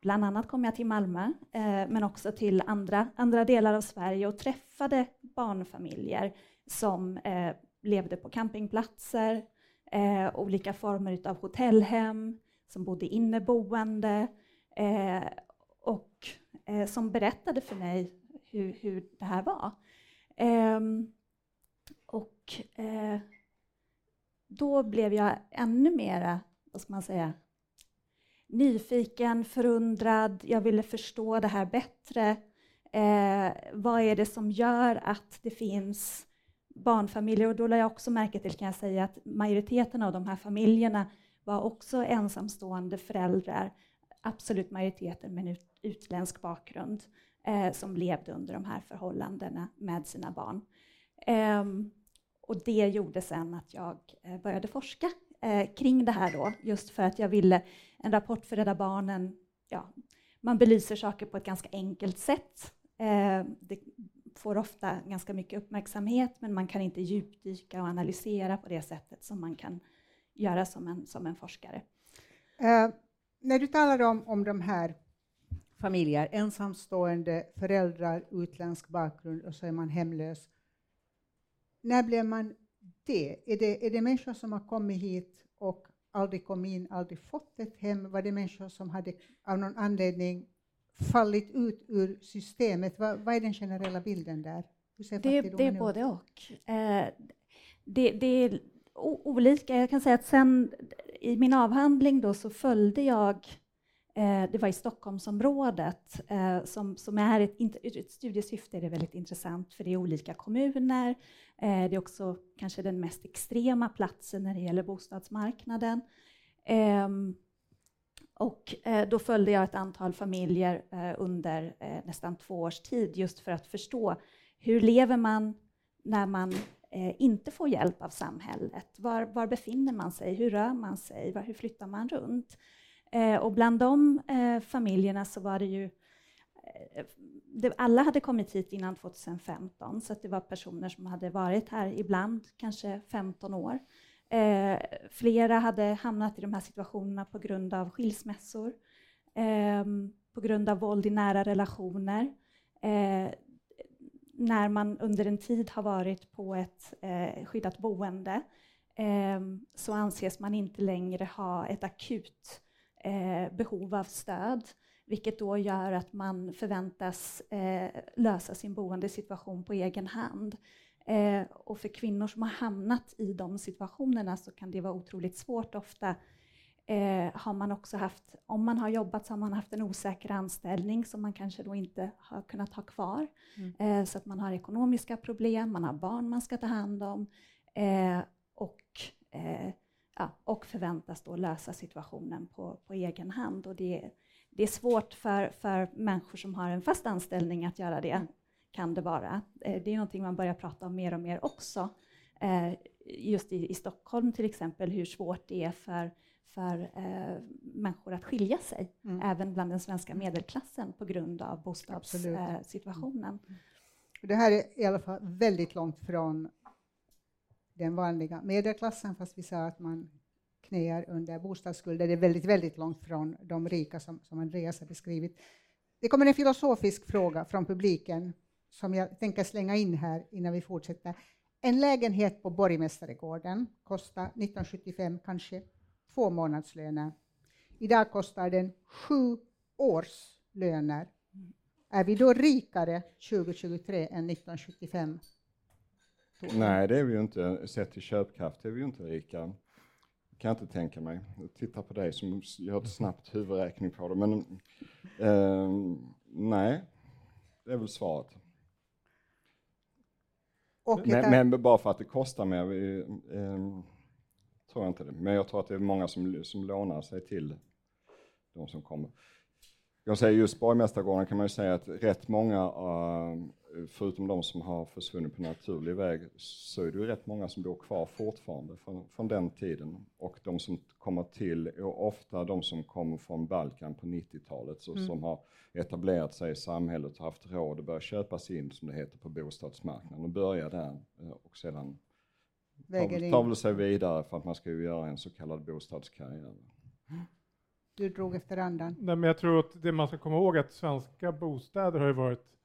Bland annat kom jag till Malmö, eh, men också till andra, andra delar av Sverige och träffade barnfamiljer som eh, levde på campingplatser, eh, olika former av hotellhem, som bodde inneboende eh, och eh, som berättade för mig hur, hur det här var. Ehm, och eh, då blev jag ännu mera, vad ska man säga, nyfiken, förundrad, jag ville förstå det här bättre. Eh, vad är det som gör att det finns barnfamiljer? Och då lade jag också märke till, kan jag säga, att majoriteten av de här familjerna var också ensamstående föräldrar, absolut majoriteten med en utländsk bakgrund, eh, som levde under de här förhållandena med sina barn. Eh, och det gjorde sen att jag eh, började forska eh, kring det här då, just för att jag ville, en rapport för Rädda Barnen, ja, man belyser saker på ett ganska enkelt sätt. Eh, det får ofta ganska mycket uppmärksamhet, men man kan inte djupdyka och analysera på det sättet som man kan göra som en, som en forskare. Eh, när du talar om, om de här familjer, ensamstående föräldrar, utländsk bakgrund och så är man hemlös. När blev man det? Är det, är det människor som har kommit hit och aldrig kommit in, aldrig fått ett hem? Var det människor som hade av någon anledning fallit ut ur systemet? Vad, vad är den generella bilden där? det, det är både och. Eh, det, det, är olika. Jag kan säga att sen i min avhandling då så följde jag Eh, det var i Stockholmsområdet, eh, som, som är ett, ett studiesyfte är det väldigt intressant, för det är olika kommuner. Eh, det är också kanske den mest extrema platsen när det gäller bostadsmarknaden. Ehm, och eh, då följde jag ett antal familjer eh, under eh, nästan två års tid, just för att förstå hur lever man när man inte får hjälp av samhället? Var, var befinner man sig? Hur rör man sig? Var, hur flyttar man runt? Och bland de familjerna så var det ju det, alla hade kommit hit innan 2015, så det var personer som hade varit här ibland, kanske 15 år. Eh, flera hade hamnat i de här situationerna på grund av skilsmässor, eh, på grund av våld i nära relationer. Eh, när man under en tid har varit på ett eh, skyddat boende ehm, så anses man inte längre ha ett akut eh, behov av stöd, vilket då gör att man förväntas eh, lösa sin boendesituation på egen hand. Eh, och för kvinnor som har hamnat i de situationerna så kan det vara otroligt svårt ofta. Eh, har man också haft, om man har jobbat så har man haft en osäker anställning som man kanske då inte har kunnat ha kvar. Mm. Eh, så att man har ekonomiska problem, man har barn man ska ta hand om. Eh, och eh, ja, och förväntas då lösa situationen på, på egen hand. Och det, det är svårt för, för människor som har en fast anställning att göra det, kan det vara. Eh, det är någonting man börjar prata om mer och mer också. Eh, just i, i Stockholm till exempel, hur svårt det är för, för eh, människor att skilja sig, mm. även bland den svenska medelklassen på grund av bostadssituationen. Eh, det här är i alla fall väldigt långt från den vanliga medelklassen, fast vi sa att man knäar under bostadsskulder. Det är väldigt, väldigt långt från de rika som, som Andreas har beskrivit. Det kommer en filosofisk fråga från publiken som jag tänker slänga in här innan vi fortsätter. En lägenhet på Borgmästaregården kostar 1975 kanske två månadslöner. Idag kostar den sju årslöner. Är vi då rikare 2023 än 1975? Nej, det är vi ju inte. Sett till köpkraft är vi ju inte rika. Kan jag inte tänka mig. Titta på dig som gör ett snabbt huvudräkning på det. Men eh, nej, det är väl svaret. Men, men, bara för att det kostar mer, vi, eh, tror jag inte det. Men jag tror att det är många som, som lånar sig till de som kommer. Jag säger just Borgmästargården kan man ju säga att rätt många uh, förutom de som har försvunnit på naturlig väg, så är det ju rätt många som bor kvar fortfarande från, från den tiden. Och de som kommer till är ofta de som kommer från Balkan på 90-talet, mm. som har etablerat sig i samhället och haft råd att börja köpa sig in, som det heter, på bostadsmarknaden och börja där eh, och sedan tar väl sig vidare för att man ska ju göra en så kallad bostadskarriär. Du drog efter andan. Nej, men jag tror att det man ska komma ihåg är att svenska bostäder har ju varit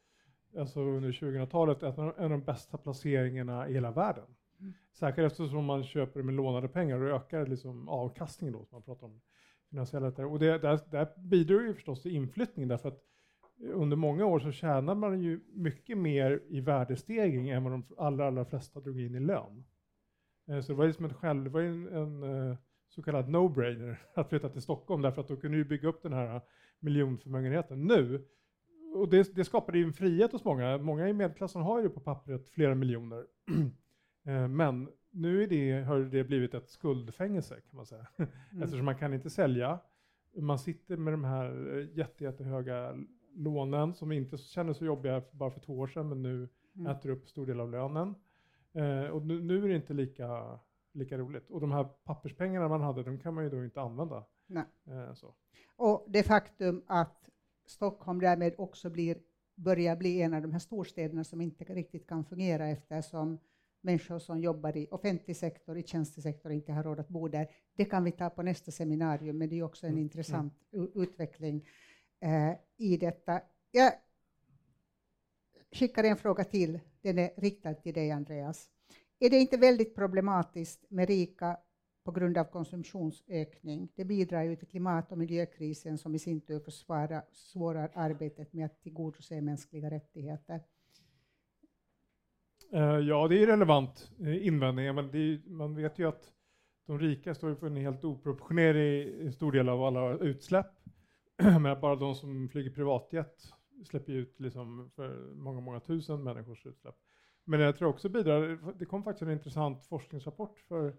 alltså under 2000-talet en av de bästa placeringarna i hela världen. Mm. Säkert eftersom man köper det med lånade pengar och ökar liksom avkastningen då, som man pratar om finansiella Och det, där, där bidrar ju förstås till inflyttning därför att under många år så tjänar man ju mycket mer i värdestegring än vad de allra, allra flesta drog in i lön. Eh, så det var liksom ett själv, en, en eh, så kallad no-brainer att flytta till Stockholm därför att då kunde du bygga upp den här miljonförmögenheten. Nu, och det, det skapade ju en frihet hos många, många i medelklassen har ju på pappret flera miljoner. Eh, men nu är det, har det blivit ett skuldfängelse kan man säga. Mm. Eftersom man kan inte sälja. Man sitter med de här jätte, jättehöga lånen som inte kändes så jobbiga bara för två år sedan men nu mm. äter upp stor del av lönen. Eh, och nu, nu, är det inte lika, lika roligt. Och de här papperspengarna man hade, de kan man ju då inte använda. Nej. Eh. Och det faktum att Stockholm därmed också blir, börjar bli en av de här storstäderna som inte riktigt kan fungera eftersom människor som jobbar i offentlig sektor, i tjänstesektor, inte har råd att bo där. Det kan vi ta på nästa seminarium, men det är också en mm. intressant mm. utveckling eh, i detta. Jag skickar en fråga till, den är riktad till dig Andreas. Är det inte väldigt problematiskt med rika på grund av konsumtionsökning? Det bidrar ju till klimat och miljökrisen som i sin tur försvårar arbetet med att tillgodose mänskliga rättigheter. Eh, ja, det är relevant eh, invändning, men är, man vet ju att de rika står för en helt oproportionerlig eh, stor del av alla utsläpp. men bara de som flyger privatjet släpper ut liksom för många, många tusen människors utsläpp. Men jag tror också bidrar, det kom faktiskt en intressant forskningsrapport för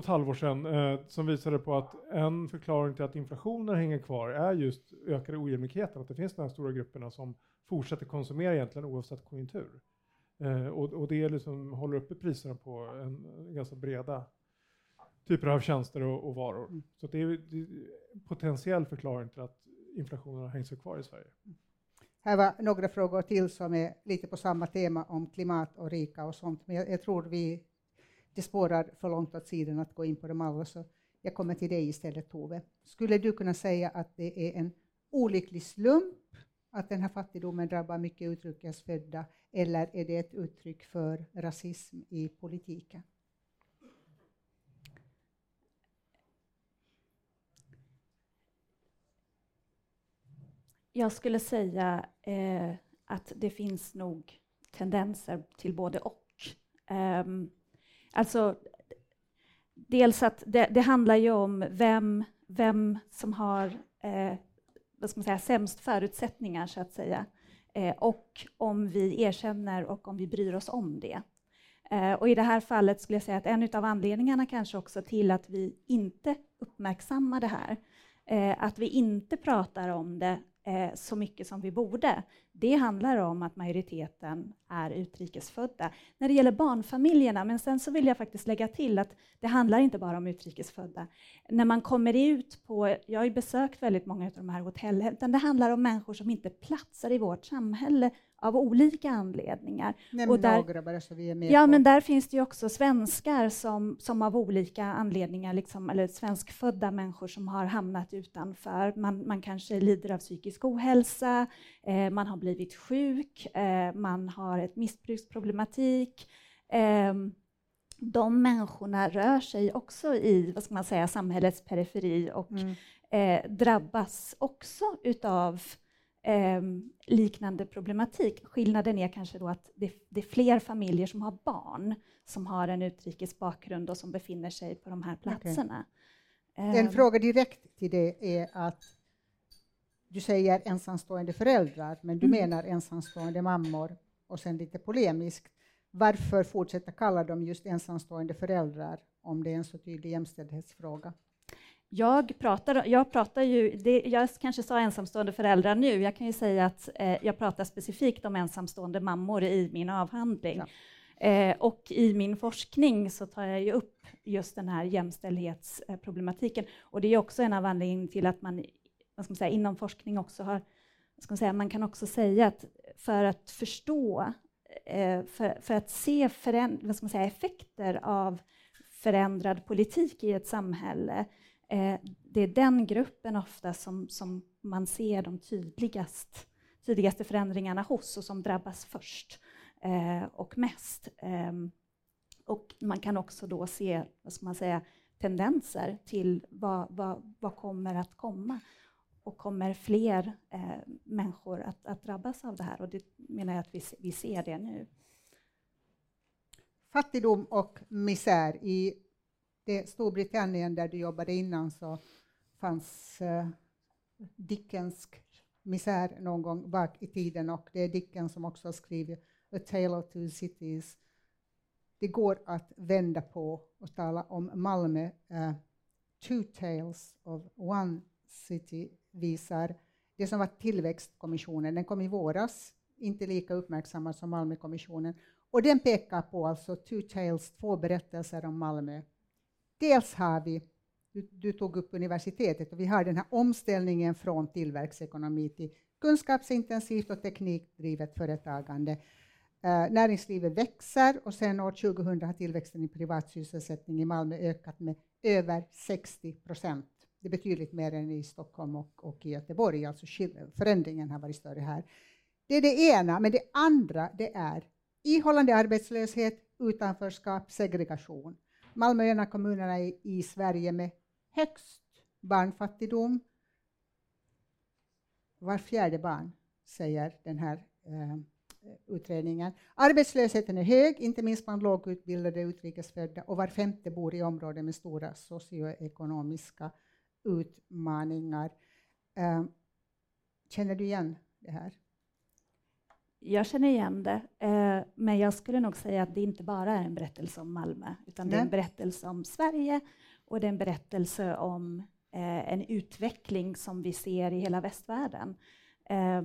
ett halvår sedan eh, som visade på att en förklaring till att inflationen hänger kvar är just ökade ojämlikheten, att det finns de här stora grupperna som fortsätter konsumera egentligen oavsett konjunktur. Eh, och, och, det liksom håller uppe priserna på en, ganska breda typer av tjänster och, och varor. Mm. Så det är, en potentiell förklaring till att inflationen har hängt sig kvar i Sverige. Här var några frågor till som är lite på samma tema om klimat och rika och sånt, men jag, jag tror vi det spårar för långt åt sidan att gå in på dem alla, så jag kommer till dig istället Tove. Skulle du kunna säga att det är en olycklig slump att den här fattigdomen drabbar mycket utrikesfödda, eller är det ett uttryck för rasism i politiken? Jag skulle säga eh, att det finns nog tendenser till både och. Um, alltså, dels att det, det, handlar ju om vem, vem som har eh, vad ska man säga, sämst förutsättningar, så att säga. Eh, och om vi erkänner och om vi bryr oss om det. Eh, och I det här fallet skulle jag säga att en av anledningarna kanske också till att vi inte uppmärksammar det här, eh, att vi inte pratar om det eh, så mycket som vi borde. Det handlar om att majoriteten är utrikesfödda. När det gäller barnfamiljerna, men sen så vill jag faktiskt lägga till att det handlar inte bara om utrikesfödda. När man kommer ut på, jag har ju besökt väldigt många av de här hotellen, utan det handlar om människor som inte platsar i vårt samhälle av olika anledningar. Nämn och där, några bara så vi är med Ja, på. men där finns det ju också svenskar som, som av olika anledningar, liksom, eller svenskfödda människor som har hamnat utanför. Man, man kanske lider av psykisk ohälsa, eh, man har blivit sjuk, eh, man har ett missbruksproblematik. Eh, de människorna rör sig också i vad ska man säga, samhällets periferi och mm. Eh, drabbas också utav eh, liknande problematik. Skillnaden är kanske då att det, det, är fler familjer som har barn som har en utrikes bakgrund och som befinner sig på de här platserna. Okay. En ehm. fråga direkt till det är att du säger ensamstående föräldrar, men du mm. menar ensamstående mammor och sen lite polemiskt. Varför fortsätta kalla dem just ensamstående föräldrar om det är en så tydlig jämställdhetsfråga? jag pratar, jag pratar ju, det, jag kanske sa ensamstående föräldrar nu, jag kan ju säga att eh, jag pratar specifikt om ensamstående mammor i min avhandling. Ja. Eh, och i min forskning så tar jag ju upp just den här jämställdhetsproblematiken. Och det är också en av anledningarna till att man, vad ska man säga, inom forskning också har, ska man, säga, man kan också säga att för att förstå, eh, för, för, att se föränd, vad ska man säga, effekter av förändrad politik i ett samhälle eh, det är den gruppen ofta som, som man ser de tydligast, tydligaste förändringarna hos och som drabbas först eh, och mest. Ehm, och man kan också då se vad ska man säga, tendenser till vad, vad, vad kommer att komma och kommer fler eh, människor att, att, drabbas av det här? Och det menar jag att vi, vi ser det nu. Fattigdom och misär i det Storbritannien där du jobbade innan så fanns eh, Dickensk misär någon gång bak i tiden och det är Dickens som också har skrivit A Tale of Two Cities. Det går att vända på och tala om Malmö. Uh, two Tales of One City visar det som var tillväxtkommissionen. Den kom i våras, inte lika uppmärksammad som Malmökommissionen. Och den pekar på alltså Two Tales, två berättelser om Malmö Dels har vi, du, du, tog upp universitetet, och vi har den här omställningen från tillväxtekonomi till kunskapsintensivt och teknikdrivet företagande. Uh, näringslivet växer och sen år 2000 har tillväxten i privat sysselsättning i Malmö ökat med över 60 procent. Det är betydligt mer än i Stockholm och, och i Göteborg, alltså förändringen har varit större här. Det är det ena, men det andra det är ihållande arbetslöshet, utanförskap, segregation. Malmö är en av kommunerna i, i Sverige med högst barnfattigdom. Var fjärde barn, säger den här eh, utredningen. Arbetslösheten är hög, inte minst bland lågutbildade utrikesfödda, och var femte bor i områden med stora socioekonomiska utmaningar. Eh, känner du igen det här? Jag känner igen det, eh, men jag skulle nog säga att det inte bara är en berättelse om Malmö, utan Nej. det är en berättelse om Sverige och det är en berättelse om eh, en utveckling som vi ser i hela västvärlden eh,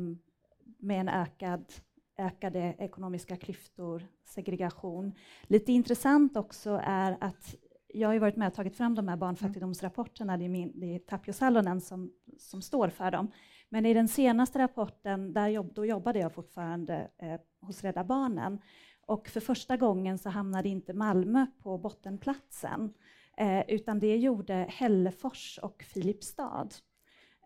med en ökad, ökade ekonomiska klyftor, segregation. Lite intressant också är att jag har varit med och tagit fram de här barnfattigdomsrapporterna, det är, min, det är Tapio Salonen som, som står för dem. Men i den senaste rapporten, där jobb, då jobbade jag fortfarande eh, hos Rädda Barnen. Och för första gången så hamnade inte Malmö på bottenplatsen, eh, utan det gjorde Hällefors och Filipstad.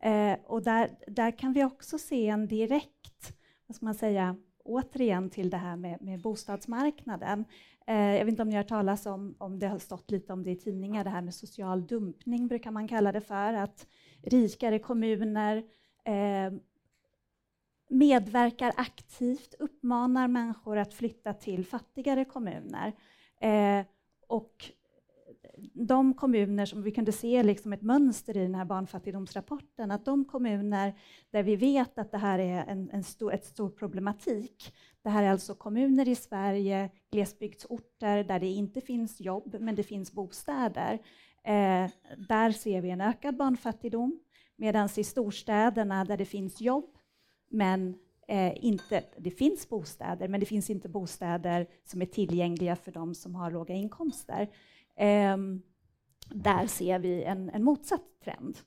Eh, och där, där kan vi också se en direkt, vad ska man säga, återigen till det här med, med bostadsmarknaden. Eh, jag vet inte om ni har hört talas om, om det har stått lite om det i tidningar, det här med social dumpning brukar man kalla det för, att rikare kommuner eh, medverkar aktivt, uppmanar människor att flytta till fattigare kommuner. Eh, och de kommuner som vi kunde se liksom ett mönster i den här barnfattigdomsrapporten, att de kommuner där vi vet att det här är en, en stor, ett stor problematik, det här är alltså kommuner i Sverige, glesbygdsorter där det inte finns jobb, men det finns bostäder. Eh, där ser vi en ökad barnfattigdom. Medan i storstäderna där det finns jobb, men eh, inte, det finns bostäder, men det finns inte bostäder som är tillgängliga för de som har låga inkomster. Eh, där ser vi en, en motsatt trend.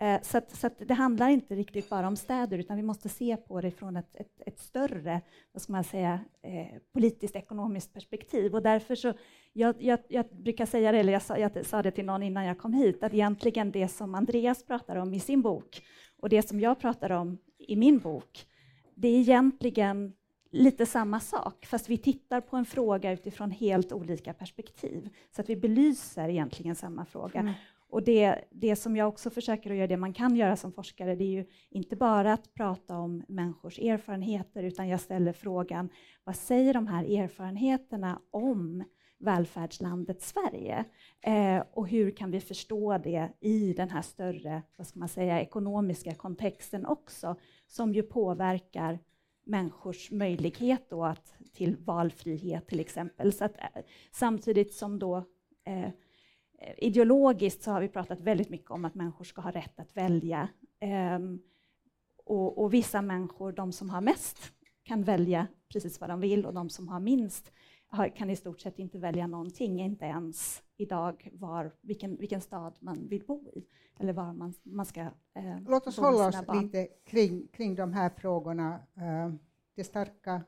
Eh, så, att, så att det handlar inte riktigt bara om städer, utan vi måste se på det från ett, ett, ett större, vad ska man säga, eh, politiskt ekonomiskt perspektiv. Och därför så, jag, jag, jag brukar säga det, eller jag sa, jag sa, det till någon innan jag kom hit, att egentligen det som Andreas pratar om i sin bok och det som jag pratar om i min bok, det är egentligen lite samma sak, fast vi tittar på en fråga utifrån helt olika perspektiv, så att vi belyser egentligen samma fråga. Mm. Och det, det som jag också försöker att göra, det man kan göra som forskare, det är ju inte bara att prata om människors erfarenheter, utan jag ställer frågan, vad säger de här erfarenheterna om välfärdslandet Sverige? Eh, och hur kan vi förstå det i den här större, vad ska man säga, ekonomiska kontexten också, som ju påverkar människors möjlighet då att, till valfrihet till exempel. Så att, eh, samtidigt som då eh, eh, ideologiskt så har vi pratat väldigt mycket om att människor ska ha rätt att välja. Um, och, och, vissa människor, de som har mest, kan välja precis vad de vill och de som har minst kan i stort sett inte välja någonting, inte ens idag var, vilken, vilken stad man vill bo i eller var man, man ska eh, Låt oss hålla oss barn. lite kring, kring de här frågorna. Uh, det starka,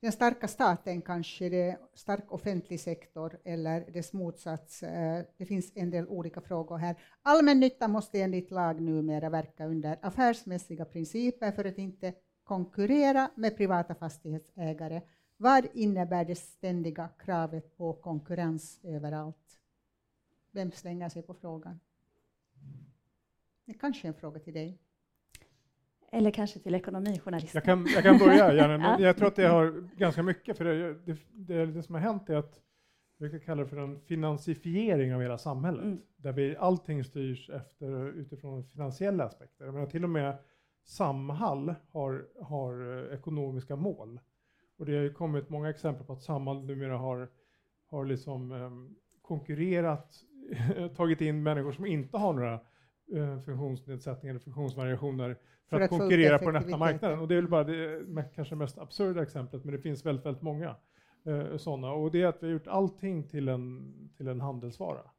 den starka staten kanske, det stark offentlig sektor eller dess motsats. Uh, det finns en del olika frågor här. Allmännyttan måste enligt lag numera verka under affärsmässiga principer för att inte konkurrera med privata fastighetsägare vad innebär det ständiga kravet på konkurrens överallt? Vem slänger sig på frågan? Det är kanske är en fråga till dig. Eller kanske till ekonomijournalisten. Jag kan, jag kan börja, Janne. ja. Jag tror att det har ganska mycket, för det, det, det, det som har hänt är att vi kan kalla det för en finansifiering av hela samhället, mm. där vi, allting styrs efter, utifrån finansiella aspekter. Jag menar, till och med Samhall har, har ekonomiska mål och det har ju kommit många exempel på att Samhall numera har, har liksom, um, konkurrerat, tagit in människor som inte har några uh, funktionsnedsättningar eller funktionsvariationer för, för att, att konkurrera på den öppna marknaden. Och det är väl bara det kanske mest absurda exemplet, men det finns väldigt, väldigt många uh, sådana. Och det är att vi har gjort allting till en, till en handelsvara.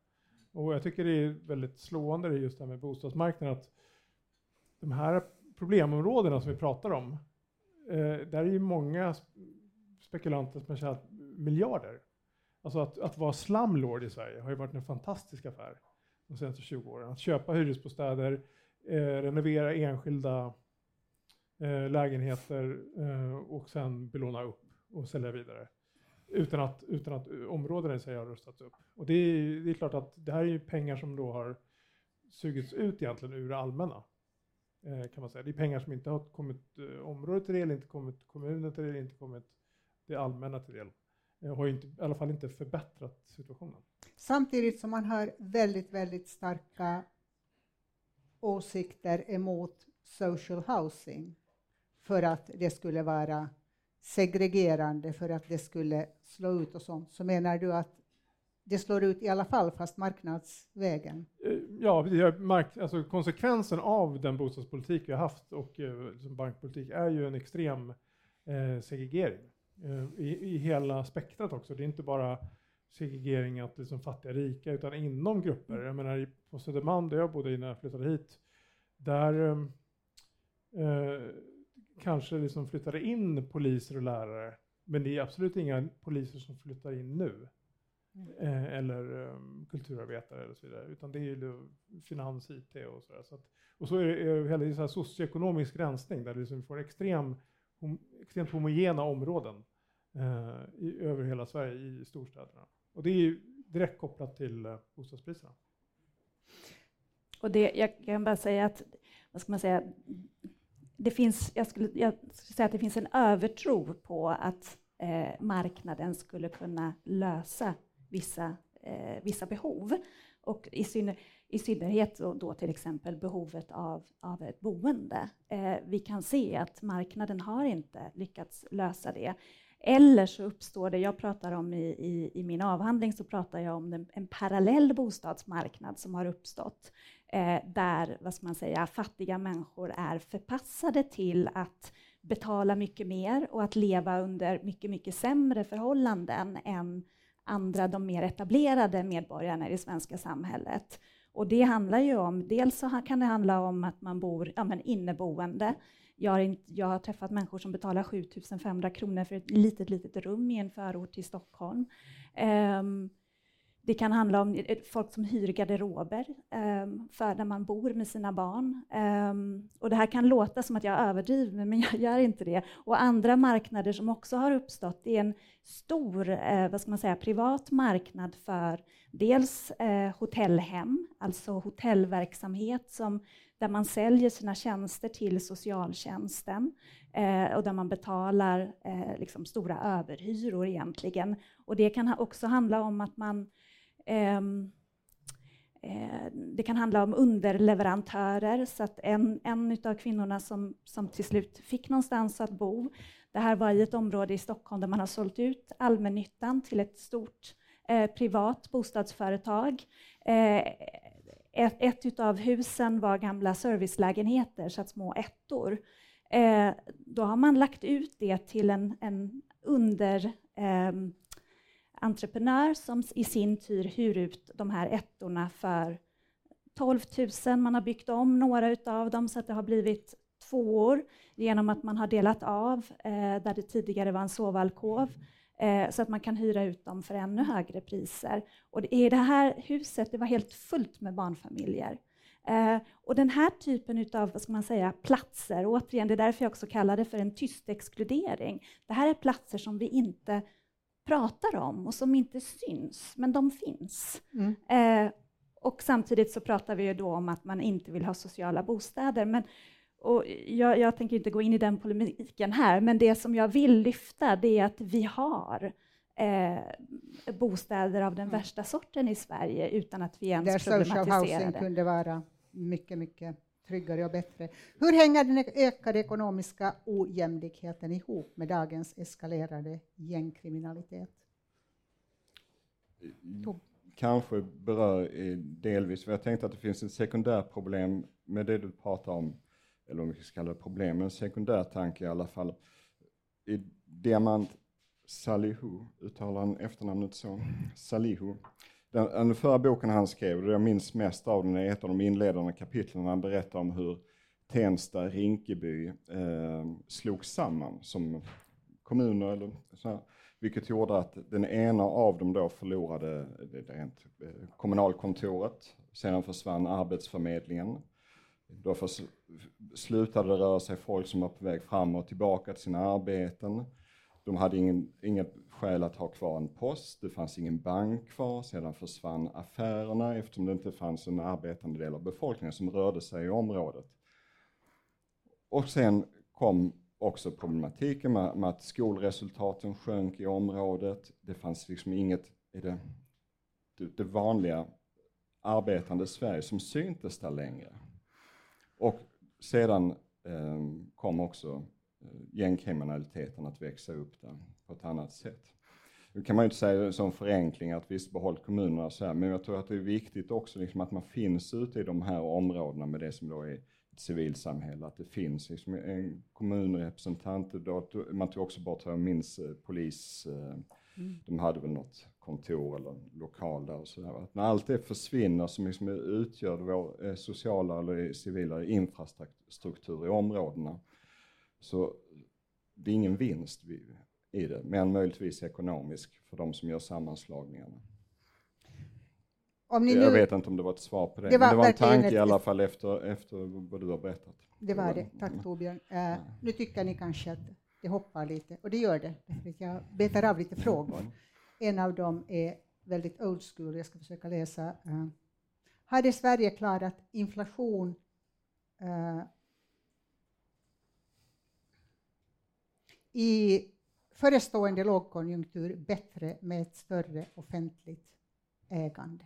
Och jag tycker det är väldigt slående just det här med bostadsmarknaden, att de här problemområdena som vi pratar om, eh, Eh, där är ju många spekulanter som har tjänat miljarder. Alltså att, att vara slumlord i Sverige har ju varit en fantastisk affär de senaste 20 åren. Att köpa hyresbostäder, eh, renovera enskilda eh, lägenheter eh, och sen belåna upp och sälja vidare. Utan att, utan att områdena i sig har rustats upp. Och det är, det är klart att det här är ju pengar som då har sugits ut egentligen ur det allmänna. Eh, kan man säga. Det är pengar som inte har kommit eh, området till del, inte kommit kommunen till del, inte kommit det allmänna till del. Det har inte, i alla fall inte förbättrat situationen. Samtidigt som man har väldigt, väldigt starka åsikter emot social housing för att det skulle vara segregerande, för att det skulle slå ut och sånt, så menar du att det slår ut i alla fall, fast marknadsvägen? Eh, ja, mark, alltså konsekvensen av den bostadspolitik vi har haft och eh, liksom bankpolitik är ju en extrem eh, segregering eh, i, i hela spektrat också. Det är inte bara segregering att liksom fattiga rika, utan inom grupper. Jag menar på Södermalm där jag bodde innan jag flyttade hit, där eh, eh, kanske liksom flyttade in poliser och lärare, men det är absolut inga poliser som flyttar in nu. Eh, eller um, kulturarbetare eller så vidare, utan det är ju finans, IT och sådär. Så att, och så är det är hela så här socioekonomisk rensning där vi liksom får extrem, hom, extremt homogena områden uh, i, över hela Sverige i storstäderna. Och det är ju direkt kopplat till uh, bostadspriserna. Och det, jag kan bara säga att, vad ska man säga, det finns, jag skulle, jag skulle säga att det finns en övertro på att eh, marknaden skulle kunna lösa vissa, eh, vissa behov. Och i, synner, i synnerhet då, då, till exempel behovet av, av ett boende. Eh, vi kan se att marknaden har inte lyckats lösa det. Eller så uppstår det, jag pratar om i, i, i min avhandling, så pratar jag om en, en parallell bostadsmarknad som har uppstått, eh, där vad ska man säga, fattiga människor är förpassade till att betala mycket mer och att leva under mycket, mycket sämre förhållanden än andra, de mer etablerade medborgarna i det svenska samhället. Och det handlar ju om, dels så kan det handla om att man bor ja, men inneboende. Jag har, inte, jag har träffat människor som betalar 7500 kronor för ett litet, litet rum i en förort till Stockholm. Um, det kan handla om eh, folk som hyr garderober um, för när man bor med sina barn. Um, och det här kan låta som att jag överdriver, men jag gör inte det. Och andra marknader som också har uppstått, det är en stor uh, vad ska man säga, privat marknad för dels uh, hotellhem, alltså hotellverksamhet som, där man säljer sina tjänster till socialtjänsten eh, och där man betalar eh, liksom stora överhyror egentligen. Och det kan ha också handla om att man eh, Ehm, eh, det kan handla om underleverantörer, så att en, en av kvinnorna som, som till slut fick någonstans att bo, det här var i ett område i Stockholm där man har sålt ut allmännyttan till ett stort eh, privat bostadsföretag. Eh, ett, ett av husen var gamla servicelägenheter, så att små ettor. Eh, då har man lagt ut det till en, en under eh, entreprenör som i sin tur hyr ut de här ettorna för 12 000. Man har byggt om några av dem så att det har blivit tvåor genom att man har delat av eh, där det tidigare var en sovalkov eh, så att man kan hyra ut dem för ännu högre priser. Och det, i det här huset det var helt fullt med barnfamiljer. Eh, och den här typen av vad ska man säga, platser, återigen, det är därför jag också kallar det för en tyst exkludering. Det här är platser som vi inte pratar om och som inte syns, men de finns. Mm. Eh, och samtidigt så pratar vi ju då om att man inte vill ha sociala bostäder. Men, och jag, jag, tänker inte gå in i den polemiken här, men det som jag vill lyfta det är att vi har eh, bostäder av den mm. värsta sorten i Sverige utan att vi ens Där problematiserar det. kunde vara mycket, mycket tryggare och bättre. Hur hänger den ökade ekonomiska ojämlikheten ihop med dagens eskalerade gängkriminalitet? Mm. Kanske berör eh, delvis, för jag tänkte att det finns ett sekundärproblem med det du pratar om, eller om vi ska kalla det problem, en sekundär tanke i alla fall. I Diamant Salihu, uttalar han efternamnet så? Salihu den, den förra boken han skrev, och jag minns mest av den, är ett av de inledande kapitlen. Han berättar om hur Tensta, Rinkeby eh, slogs samman som kommuner, eller så här, vilket gjorde att den ena av dem då förlorade det rent, eh, kommunalkontoret, sedan försvann arbetsförmedlingen. Då för, slutade det röra sig folk som var på väg fram och tillbaka till sina arbeten. De hade ingen, inget skäl att ha kvar en post, det fanns ingen bank kvar, sedan försvann affärerna eftersom det inte fanns en arbetande del av befolkningen som rörde sig i området. Och sen kom också problematiken med, med att skolresultaten sjönk i området. Det fanns liksom inget i det, det, vanliga arbetande Sverige som syntes där längre. Och sedan eh, kom också eh, gängkriminaliteten att växa upp där på ett annat sätt. Nu kan man ju inte säga som förenkling att visst behåll kommunerna så här, men jag tror att det är viktigt också liksom att man finns ute i de här områdena med det som då är ett civilsamhälle, att det finns liksom en kommunrepresentant, man tog också bort, jag minns, eh, polis, eh, mm. de hade väl något kontor eller lokal där och sådär. När allt det försvinner som liksom utgör vår sociala eller civila infrastruktur i områdena, så det är ingen vinst i det, men möjligtvis ekonomisk för de som gör sammanslagningarna. Nu, jag vet inte om det var ett svar på det, det var, men det var en tanke ett, i alla fall efter, efter vad du har berättat. Det var det, tack Torbjörn. Uh, nu tycker ni kanske att det hoppar lite, och det gör det, jag betar av lite frågor. Mm. En av dem är väldigt old school, jag ska försöka läsa. Uh, hade Sverige klarat inflation uh, i förestående lågkonjunktur bättre med ett större offentligt ägande.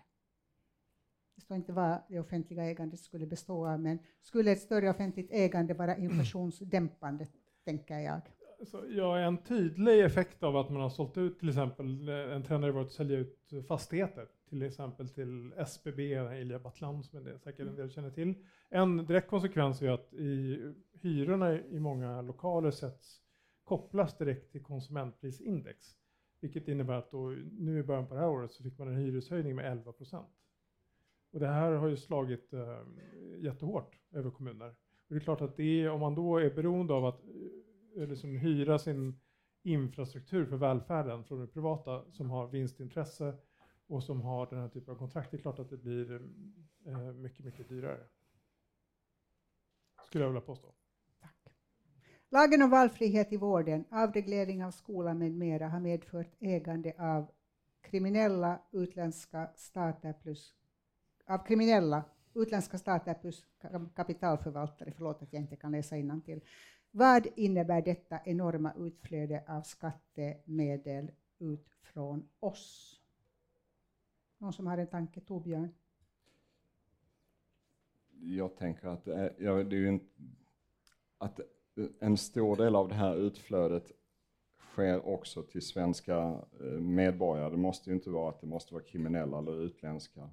Det står inte vad det offentliga ägandet skulle bestå av, men skulle ett större offentligt ägande vara inflationsdämpande, tänker jag. Så, ja, en tydlig effekt av att man har sålt ut till exempel, eh, en trend har varit att sälja ut fastigheter, till exempel till SBB, Ilja Battlan, som det säkert en del känner till. En direkt konsekvens är att i, hyrorna i många lokaler sätts kopplas direkt till konsumentprisindex. Vilket innebär att då, nu i början på det här året så fick man en hyreshöjning med 11 procent. Och det här har ju slagit eh, jättehårt över kommuner. Och det är klart att det är, om man då är beroende av att eh, liksom hyra sin infrastruktur för välfärden från det privata som har vinstintresse och som har den här typen av kontrakt, det är klart att det blir eh, mycket, mycket dyrare. Skulle jag vilja påstå. Lagen om valfrihet i vården, avreglering av skolan med mera har medfört ägande av kriminella utländska stater plus av kriminella utländska stater plus kapitalförvaltare. Förlåt att jag inte kan läsa innantill. Vad innebär detta enorma utflöde av skattemedel ut från oss? Någon som har en tanke? Torbjörn? Jag tänker att ja, det är ju en, att en stor del av det här utflödet sker också till svenska eh, medborgare. Det måste ju inte vara att det måste vara kriminella eller utländska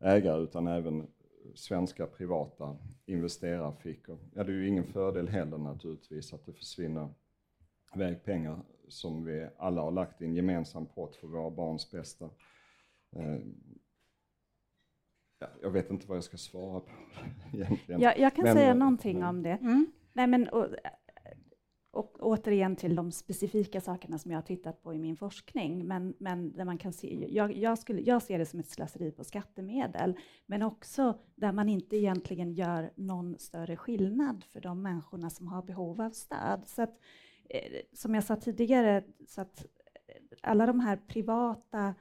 ägare utan även svenska privata investerarfickor. Ja, det är ju ingen fördel heller naturligtvis att det försvinner iväg pengar som vi alla har lagt i en gemensam pott för våra barns bästa. Eh, ja, jag vet inte vad jag ska svara på egentligen. Jag, jag kan Men, säga eh, någonting om det. Mm. Nej, men, och, och återigen till de specifika sakerna som jag har tittat på i min forskning. Men, men där man kan se, jag, jag, skulle, jag ser det som ett slöseri på skattemedel, men också där man inte egentligen gör någon större skillnad för de människorna som har behov av stöd. Så att, eh, som jag sa tidigare, så att eh, alla de här privata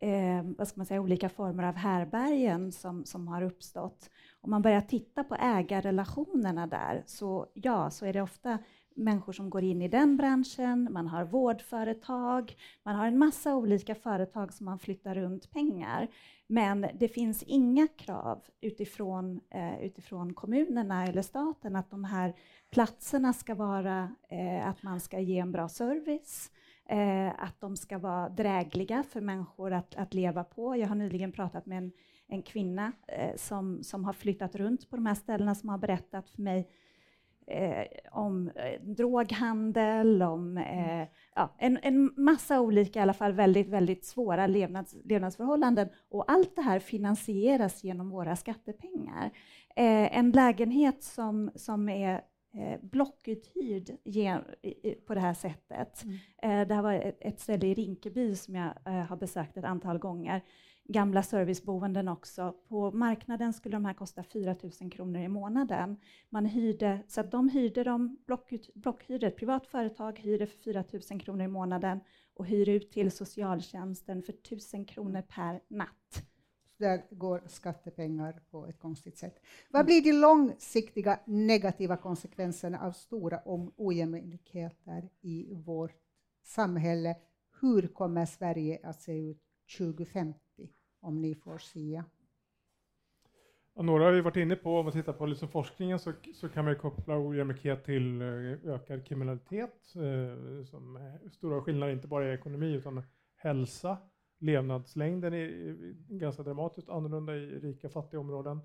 eh, vad ska man säga, olika former av härbergen som, som har uppstått. Om man börjar titta på ägarrelationerna där, så ja, så är det ofta människor som går in i den branschen, man har vårdföretag, man har en massa olika företag som man flyttar runt pengar. Men det finns inga krav utifrån, eh, utifrån kommunerna eller staten att de här platserna ska vara eh, att man ska ge en bra service, eh, att de ska vara drägliga för människor att, att leva på. Jag har nyligen pratat med en, en kvinna eh, som, som har flyttat runt på de här ställena som har berättat för mig eh, om eh, droghandel, om eh, ja, en, en massa olika, i alla fall väldigt, väldigt svåra levnads, levnadsförhållanden. Och allt det här finansieras genom våra skattepengar. Eh, en lägenhet som, som är eh, blockuthyrd på det här sättet. Mm. Eh, det här var ett, ett ställe i Rinkeby som jag har besökt ett antal gånger. Gamla serviceboenden också. På marknaden skulle de här kosta 4 000 kronor i månaden. Man hyrde, så att de hyrde dem, blockut, blockhyrde, ett privat företag hyrde för 4 000 kronor i månaden och hyr ut till socialtjänsten för 1 000 kronor per natt. Där går skattepengar på ett konstigt sätt. Vad blir de långsiktiga negativa konsekvenserna av stora om- ojämlikheter i vårt samhälle? Hur kommer Sverige att se ut 2050 om ni får sia? Och några har vi varit inne på, om man tittar på liksom forskningen så, så kan man ju koppla ojämlikhet till eh, ökad kriminalitet, eh, som är stora skillnader inte bara i ekonomi utan hälsa, levnadslängden är ganska dramatiskt annorlunda i rika fattiga områden.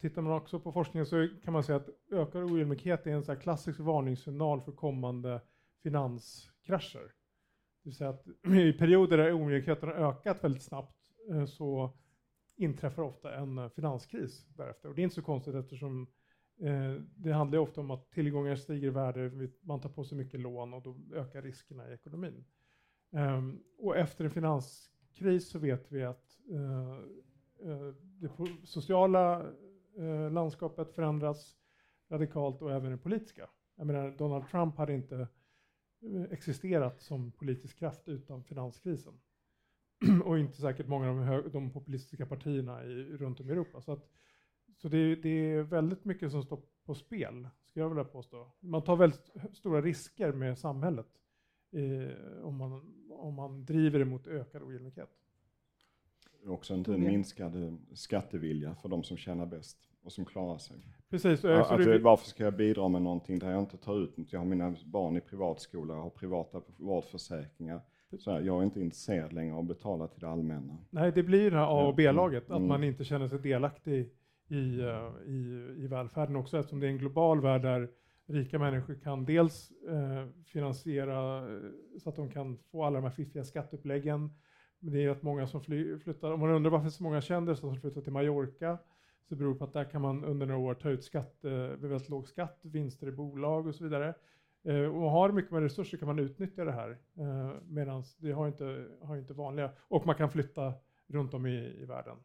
Tittar man också på forskningen så kan man säga att ökad ojämlikhet är en så här klassisk varningssignal för kommande finanskrascher. Det vill säga att i perioder där ojämlikheten har ökat väldigt snabbt Eh, så inträffar ofta en eh, finanskris därefter. Och det är inte så konstigt eftersom eh, det handlar ju ofta om att tillgångar stiger i värde, man tar på sig mycket lån och då ökar riskerna i ekonomin. Eh, och efter en finanskris så vet vi att eh, eh det sociala eh, landskapet förändras radikalt och även det politiska. Jag menar, Donald Trump hade inte existerat som politisk kraft utan finanskrisen. och inte säkert många av de, hö- de populistiska partierna i, runt om i Europa. Så, att, så det, det är väldigt mycket som står på spel, ska jag vilja påstå. Man tar väldigt stora risker med samhället eh, om, man, om man driver emot ökad ojämlikhet. Också inte en minskad eh, skattevilja för de som tjänar bäst och som klarar sig. Precis, att, det- varför ska jag bidra med någonting där jag inte tar ut något? Jag har mina barn i privatskola, jag har privata vårdförsäkringar. Så här, jag är inte intresserad längre av att betala till det allmänna. Nej, det blir det här A och B-laget, Mm. att man inte känner sig delaktig i, eh, i, i välfärden också, eftersom det är en global värld där rika människor kan dels eh, finansiera eh, så att de kan få alla de här fiffiga skatteuppläggen. Men det är rätt många som fly, flyttar, om man undrar varför så många kändisar som flyttar till Mallorca, så beror det på att där kan man under några år ta ut skatt, eh, väldigt låg skatt, vinster i bolag och så vidare. Eh, och har mycket mer resurser kan man utnyttja det här, eh, medan det har inte, har inte vanliga. Och man kan flytta runt om i, i världen.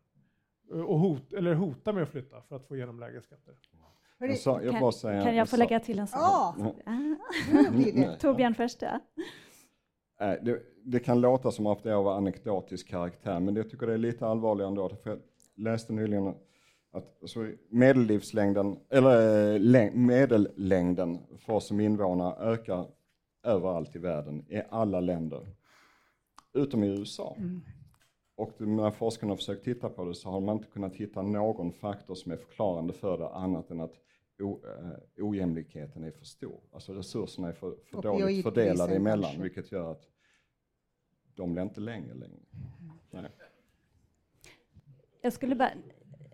Eh, Och hot, eller hota med att flytta för att få igenom lägre skatter. Jag, sa, jag Kan- säger Kan jag få sak. lägga till en sak? Ja, Ah. Torbjörn först. Ja. Nej, det, det kan låta som att det är av anekdotisk karaktär, men jag tycker det är lite allvarligare ändå. För jag läste nyligen att alltså, medellivslängden, eller läng- medellängden för oss som invånare ökar överallt i världen, i alla länder, utom i USA. Mm. Och när forskarna har försökt titta på det så har man inte kunnat hitta någon faktor som är förklarande för det annat än att o, eh, ojämlikheten är för stor. Alltså resurserna är för, för dåligt fördelade emellan, kanske. vilket gör att de blir inte längre längre. Nej. Jag skulle bara,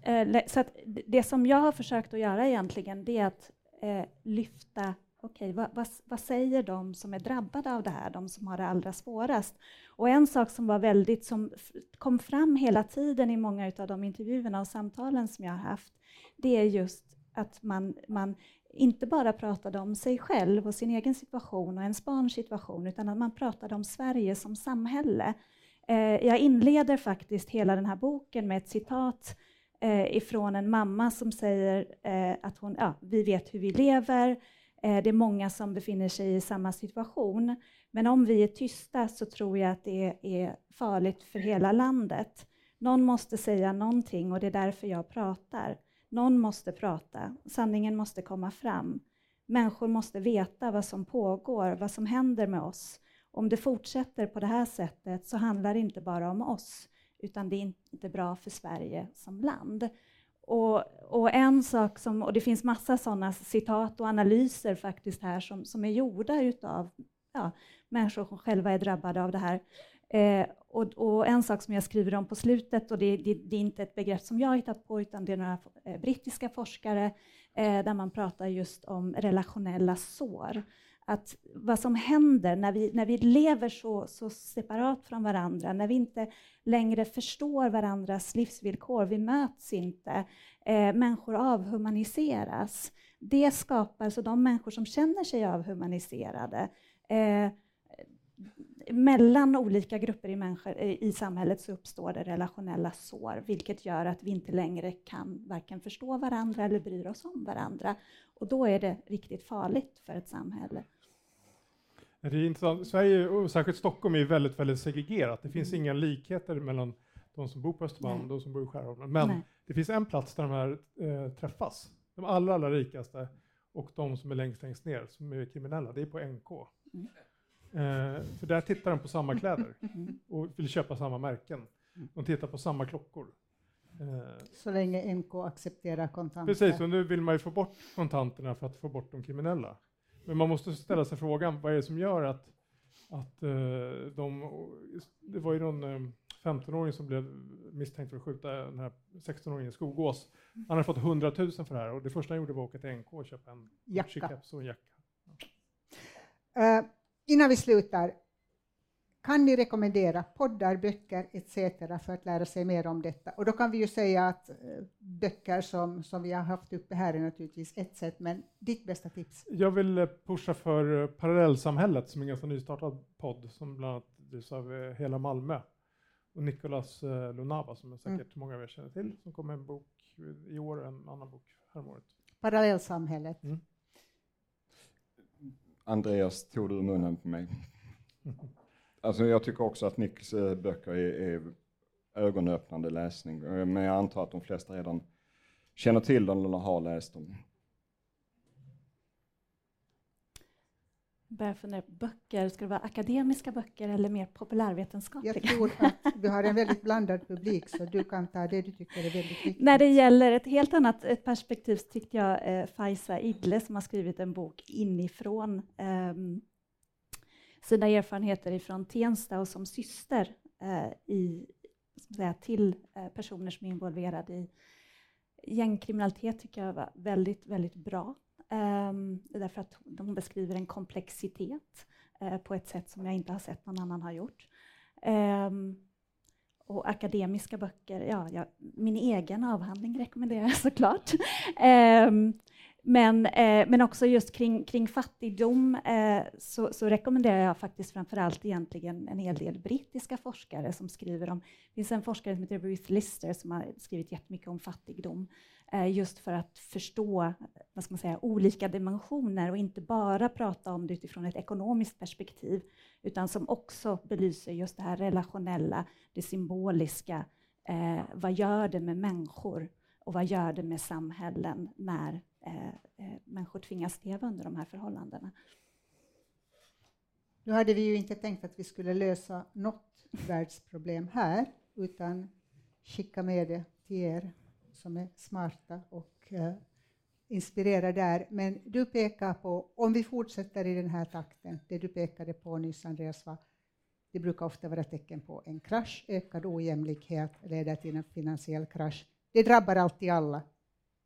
Eh, så att det som jag har försökt att göra egentligen, det är att eh, lyfta, okej, vad, vad, vad säger de som är drabbade av det här, de som har det allra svårast? Och en sak som var väldigt, som kom fram hela tiden i många av de intervjuerna och samtalen som jag har haft, det är just att man, man inte bara pratade om sig själv och sin egen situation och ens barns situation, utan att man pratade om Sverige som samhälle. Eh, jag inleder faktiskt hela den här boken med ett citat eh, ifrån en mamma som säger eh, att hon, ja, vi vet hur vi lever, eh, det är många som befinner sig i samma situation, men om vi är tysta så tror jag att det är farligt för hela landet. Någon måste säga någonting och det är därför jag pratar. Någon måste prata, sanningen måste komma fram. Människor måste veta vad som pågår, vad som händer med oss. Om det fortsätter på det här sättet så handlar det inte bara om oss, utan det är inte bra för Sverige som land. Och, och en sak som, och det finns massa sådana citat och analyser faktiskt här som, som är gjorda utav ja, människor som själva är drabbade av det här. Eh, och, och en sak som jag skriver om på slutet, och det, det, det är inte ett begrepp som jag har hittat på, utan det är några eh, brittiska forskare, eh, där man pratar just om relationella sår. Att vad som händer när vi, när vi lever så, så separat från varandra, när vi inte längre förstår varandras livsvillkor, vi möts inte, eh, människor avhumaniseras. Det skapar, så de människor som känner sig avhumaniserade, eh, mellan olika grupper i, människor, eh, i samhället så uppstår det relationella sår, vilket gör att vi inte längre kan varken förstå varandra eller bry oss om varandra. Och då är det riktigt farligt för ett samhälle. Det är intressant. Sverige och särskilt Stockholm är väldigt, väldigt segregerat. Det finns inga likheter mellan de som bor på Östermalm och de som bor i Skärholmen. Men Nej. det finns en plats där de här eh, träffas. De allra, allra rikaste och de som är längst, längst ner, som är kriminella. Det är på NK. Mm. Eh, för där tittar de på samma kläder Mm. och vill köpa samma märken. De tittar på samma klockor. Eh, Så länge NK accepterar kontanter. Precis, och nu vill man ju få bort kontanterna för att få bort de kriminella. Men man måste ställa sig frågan, vad är det som gör att, att eh, de... Det var ju någon eh, 15-åring som blev misstänkt för att skjuta den här 16-åringen i Skogås. Han hade fått 100 000 för det här och det första han gjorde var att åka till NK och köpa en Jacka. Och en jacka. Eh, innan vi slutar, kan ni rekommendera poddar, böcker etc. för att lära sig mer om detta? Och då kan vi ju säga att eh, böcker som, som vi har haft uppe här är naturligtvis ett sätt, men ditt bästa tips? Jag vill eh, pusha för eh, Parallellsamhället som är en ganska nystartad podd som bland annat drivs av hela Malmö. Och Nicolas Lunava som är säkert Mm. många av er känner till, som kom med en bok i år och en annan bok häromåret. Parallellsamhället. Andreas tog du munnen på mig. Alltså jag tycker också att Nicks böcker är, är ögonöppnande läsning, Eh, men jag antar att de flesta redan känner till dem eller har läst dem. Börjar fundera på böcker, ska det vara akademiska böcker eller mer populärvetenskapliga? Jag tror att vi har en väldigt blandad publik, så du kan ta det du tycker är väldigt viktigt. När det gäller ett helt annat ett perspektiv så tyckte jag eh, Faiza Idle som har skrivit en bok inifrån ehm, sina erfarenheter ifrån Tensta och som syster eh, i, säga, till eh, personer som är involverade i gängkriminalitet tycker jag var väldigt, väldigt bra. Um, därför att de beskriver en komplexitet eh, på ett sätt som jag inte har sett någon annan ha gjort. Ehm, och akademiska böcker, ja, jag, min egen avhandling rekommenderar jag såklart. Ehm, men, eh, men också just kring, kring fattigdom eh, så, så rekommenderar jag faktiskt framförallt egentligen en hel del brittiska forskare som skriver om, det finns en forskare som heter Ruth Lister som har skrivit jättemycket om fattigdom, eh, just för att förstå vad ska man säga, olika dimensioner och inte bara prata om det utifrån ett ekonomiskt perspektiv, utan som också belyser just det här relationella, det symboliska. Eh, vad gör det med människor och vad gör det med samhällen när Eh, eh, människor tvingas leva under de här förhållandena? Nu hade vi ju inte tänkt att vi skulle lösa något världsproblem här, utan skicka med det till er som är smarta och eh, inspirera där, men du pekar på, om vi fortsätter i den här takten, det du pekade på nyss Andreas var, det brukar ofta vara tecken på en krasch, ökad ojämlikhet leder till en finansiell krasch. Det drabbar alltid alla.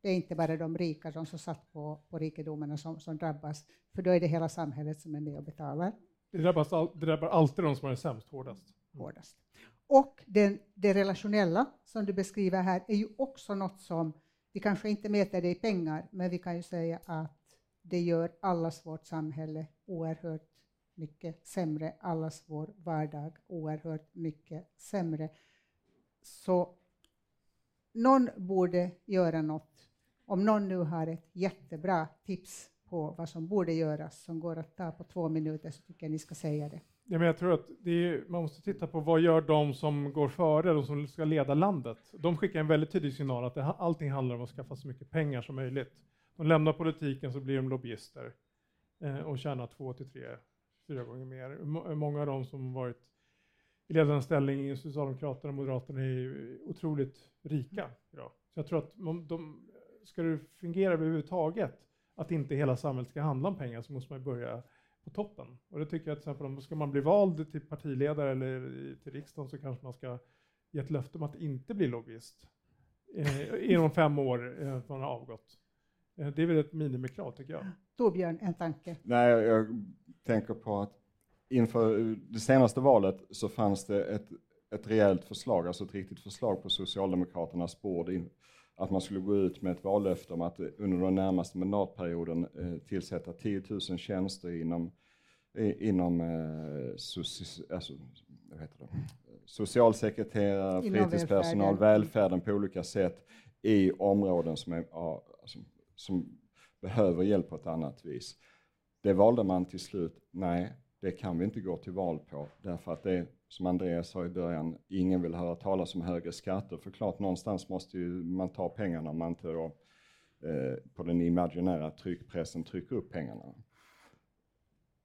Det är inte bara de rika, de som satt på, på rikedomarna som, som drabbas, för då är det hela samhället som är med och betalar. Det, drabbas all, det drabbar alltid de som det sämst hårdast. hårdast. Och den, det relationella som du beskriver här är ju också något som vi kanske inte mäter det i pengar, men vi kan ju säga att det gör allas vårt samhälle oerhört mycket sämre, allas vår vardag oerhört mycket sämre. Så någon borde göra något. Om någon nu har ett jättebra tips på vad som borde göras som går att ta på två minuter så tycker jag ni ska säga det. Ja, men jag tror att är, man måste titta på vad gör de som går före, de som ska leda landet. De skickar en väldigt tydlig signal att det, allting handlar om att skaffa så mycket pengar som möjligt. De lämnar politiken så blir de lobbyister eh, och tjänar två till tre, fyra gånger mer. M många av dem som varit i ledande ställning i Socialdemokraterna och Moderaterna är otroligt rika idag. Så jag tror att man, de, ska det fungera överhuvudtaget, att inte hela samhället ska handla om pengar, så måste man börja på toppen. Och det tycker jag till exempel om ska man bli vald till partiledare eller till riksdagen så kanske man ska ge ett löfte om att inte bli lobbyist eh, inom fem år eh, man har avgått. Eh, det är väl ett minimikrav tycker jag. Torbjörn, en tanke? Nej, jag tänker på att inför det senaste valet så fanns det ett, ett rejält förslag, alltså ett riktigt förslag på Socialdemokraternas bord in, att man skulle gå ut med ett vallöfte om att under den närmaste mandatperioden eh, tillsätta 10 000 tjänster inom, inom eh, soci, alltså, socialsekreterare, inom fritidspersonal, välfärden. välfärden på olika sätt i områden som, är, alltså, som behöver hjälp på ett annat vis. Det valde man till slut, nej, det kan vi inte gå till val på därför att det som Andreas sa i början, ingen vill höra talas om högre skatter. För klart, någonstans måste ju man ta pengarna om man inte då, eh, på den imaginära tryckpressen trycker upp pengarna.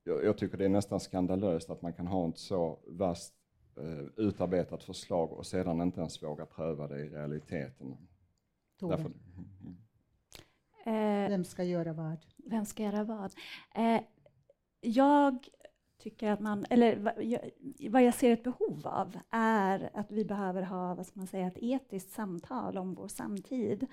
Jag, jag, tycker det är nästan skandalöst att man kan ha ett så vast eh, utarbetat förslag och sedan inte ens våga pröva det i realiteten. Därför, mm. Vem ska göra vad? Vem ska göra vad? Eh, jag tycker att man, eller vad jag ser ett behov av är att vi behöver ha, vad ska man säga, ett etiskt samtal om vår samtid.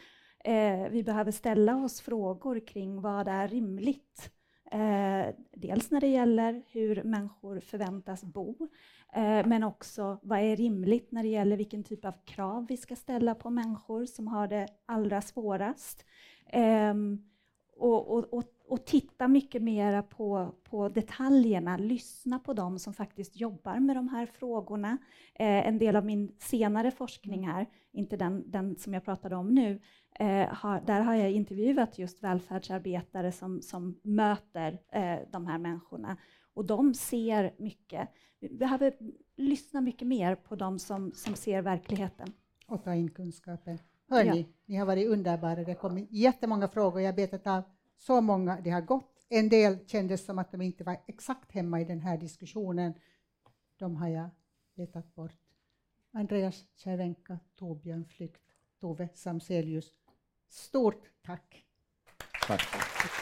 Eh, vi behöver ställa oss frågor kring vad är rimligt? Eh, dels när det gäller hur människor förväntas bo, eh, men också vad är rimligt när det gäller vilken typ av krav vi ska ställa på människor som har det allra svårast. Ehm, och, och, och, och, titta mycket mer på, på detaljerna, lyssna på dem som faktiskt jobbar med de här frågorna. Eh, en del av min senare forskning här, inte den, den som jag pratade om nu, eh, har, där har jag intervjuat just välfärdsarbetare som, som möter eh, de här människorna. Och de ser mycket. Vi behöver lyssna mycket mer på de som, som ser verkligheten. Och ta in kunskapen. Hörni, ja. ni har varit underbara. Det kom jättemånga frågor. Jag betat av så många. Det har gått. En del kändes som att de inte var exakt hemma i den här diskussionen. De har jag letat bort. Andreas Cervenka, Torbjörn Flykt, Tove Samselius. Stort tack. Tack. tack.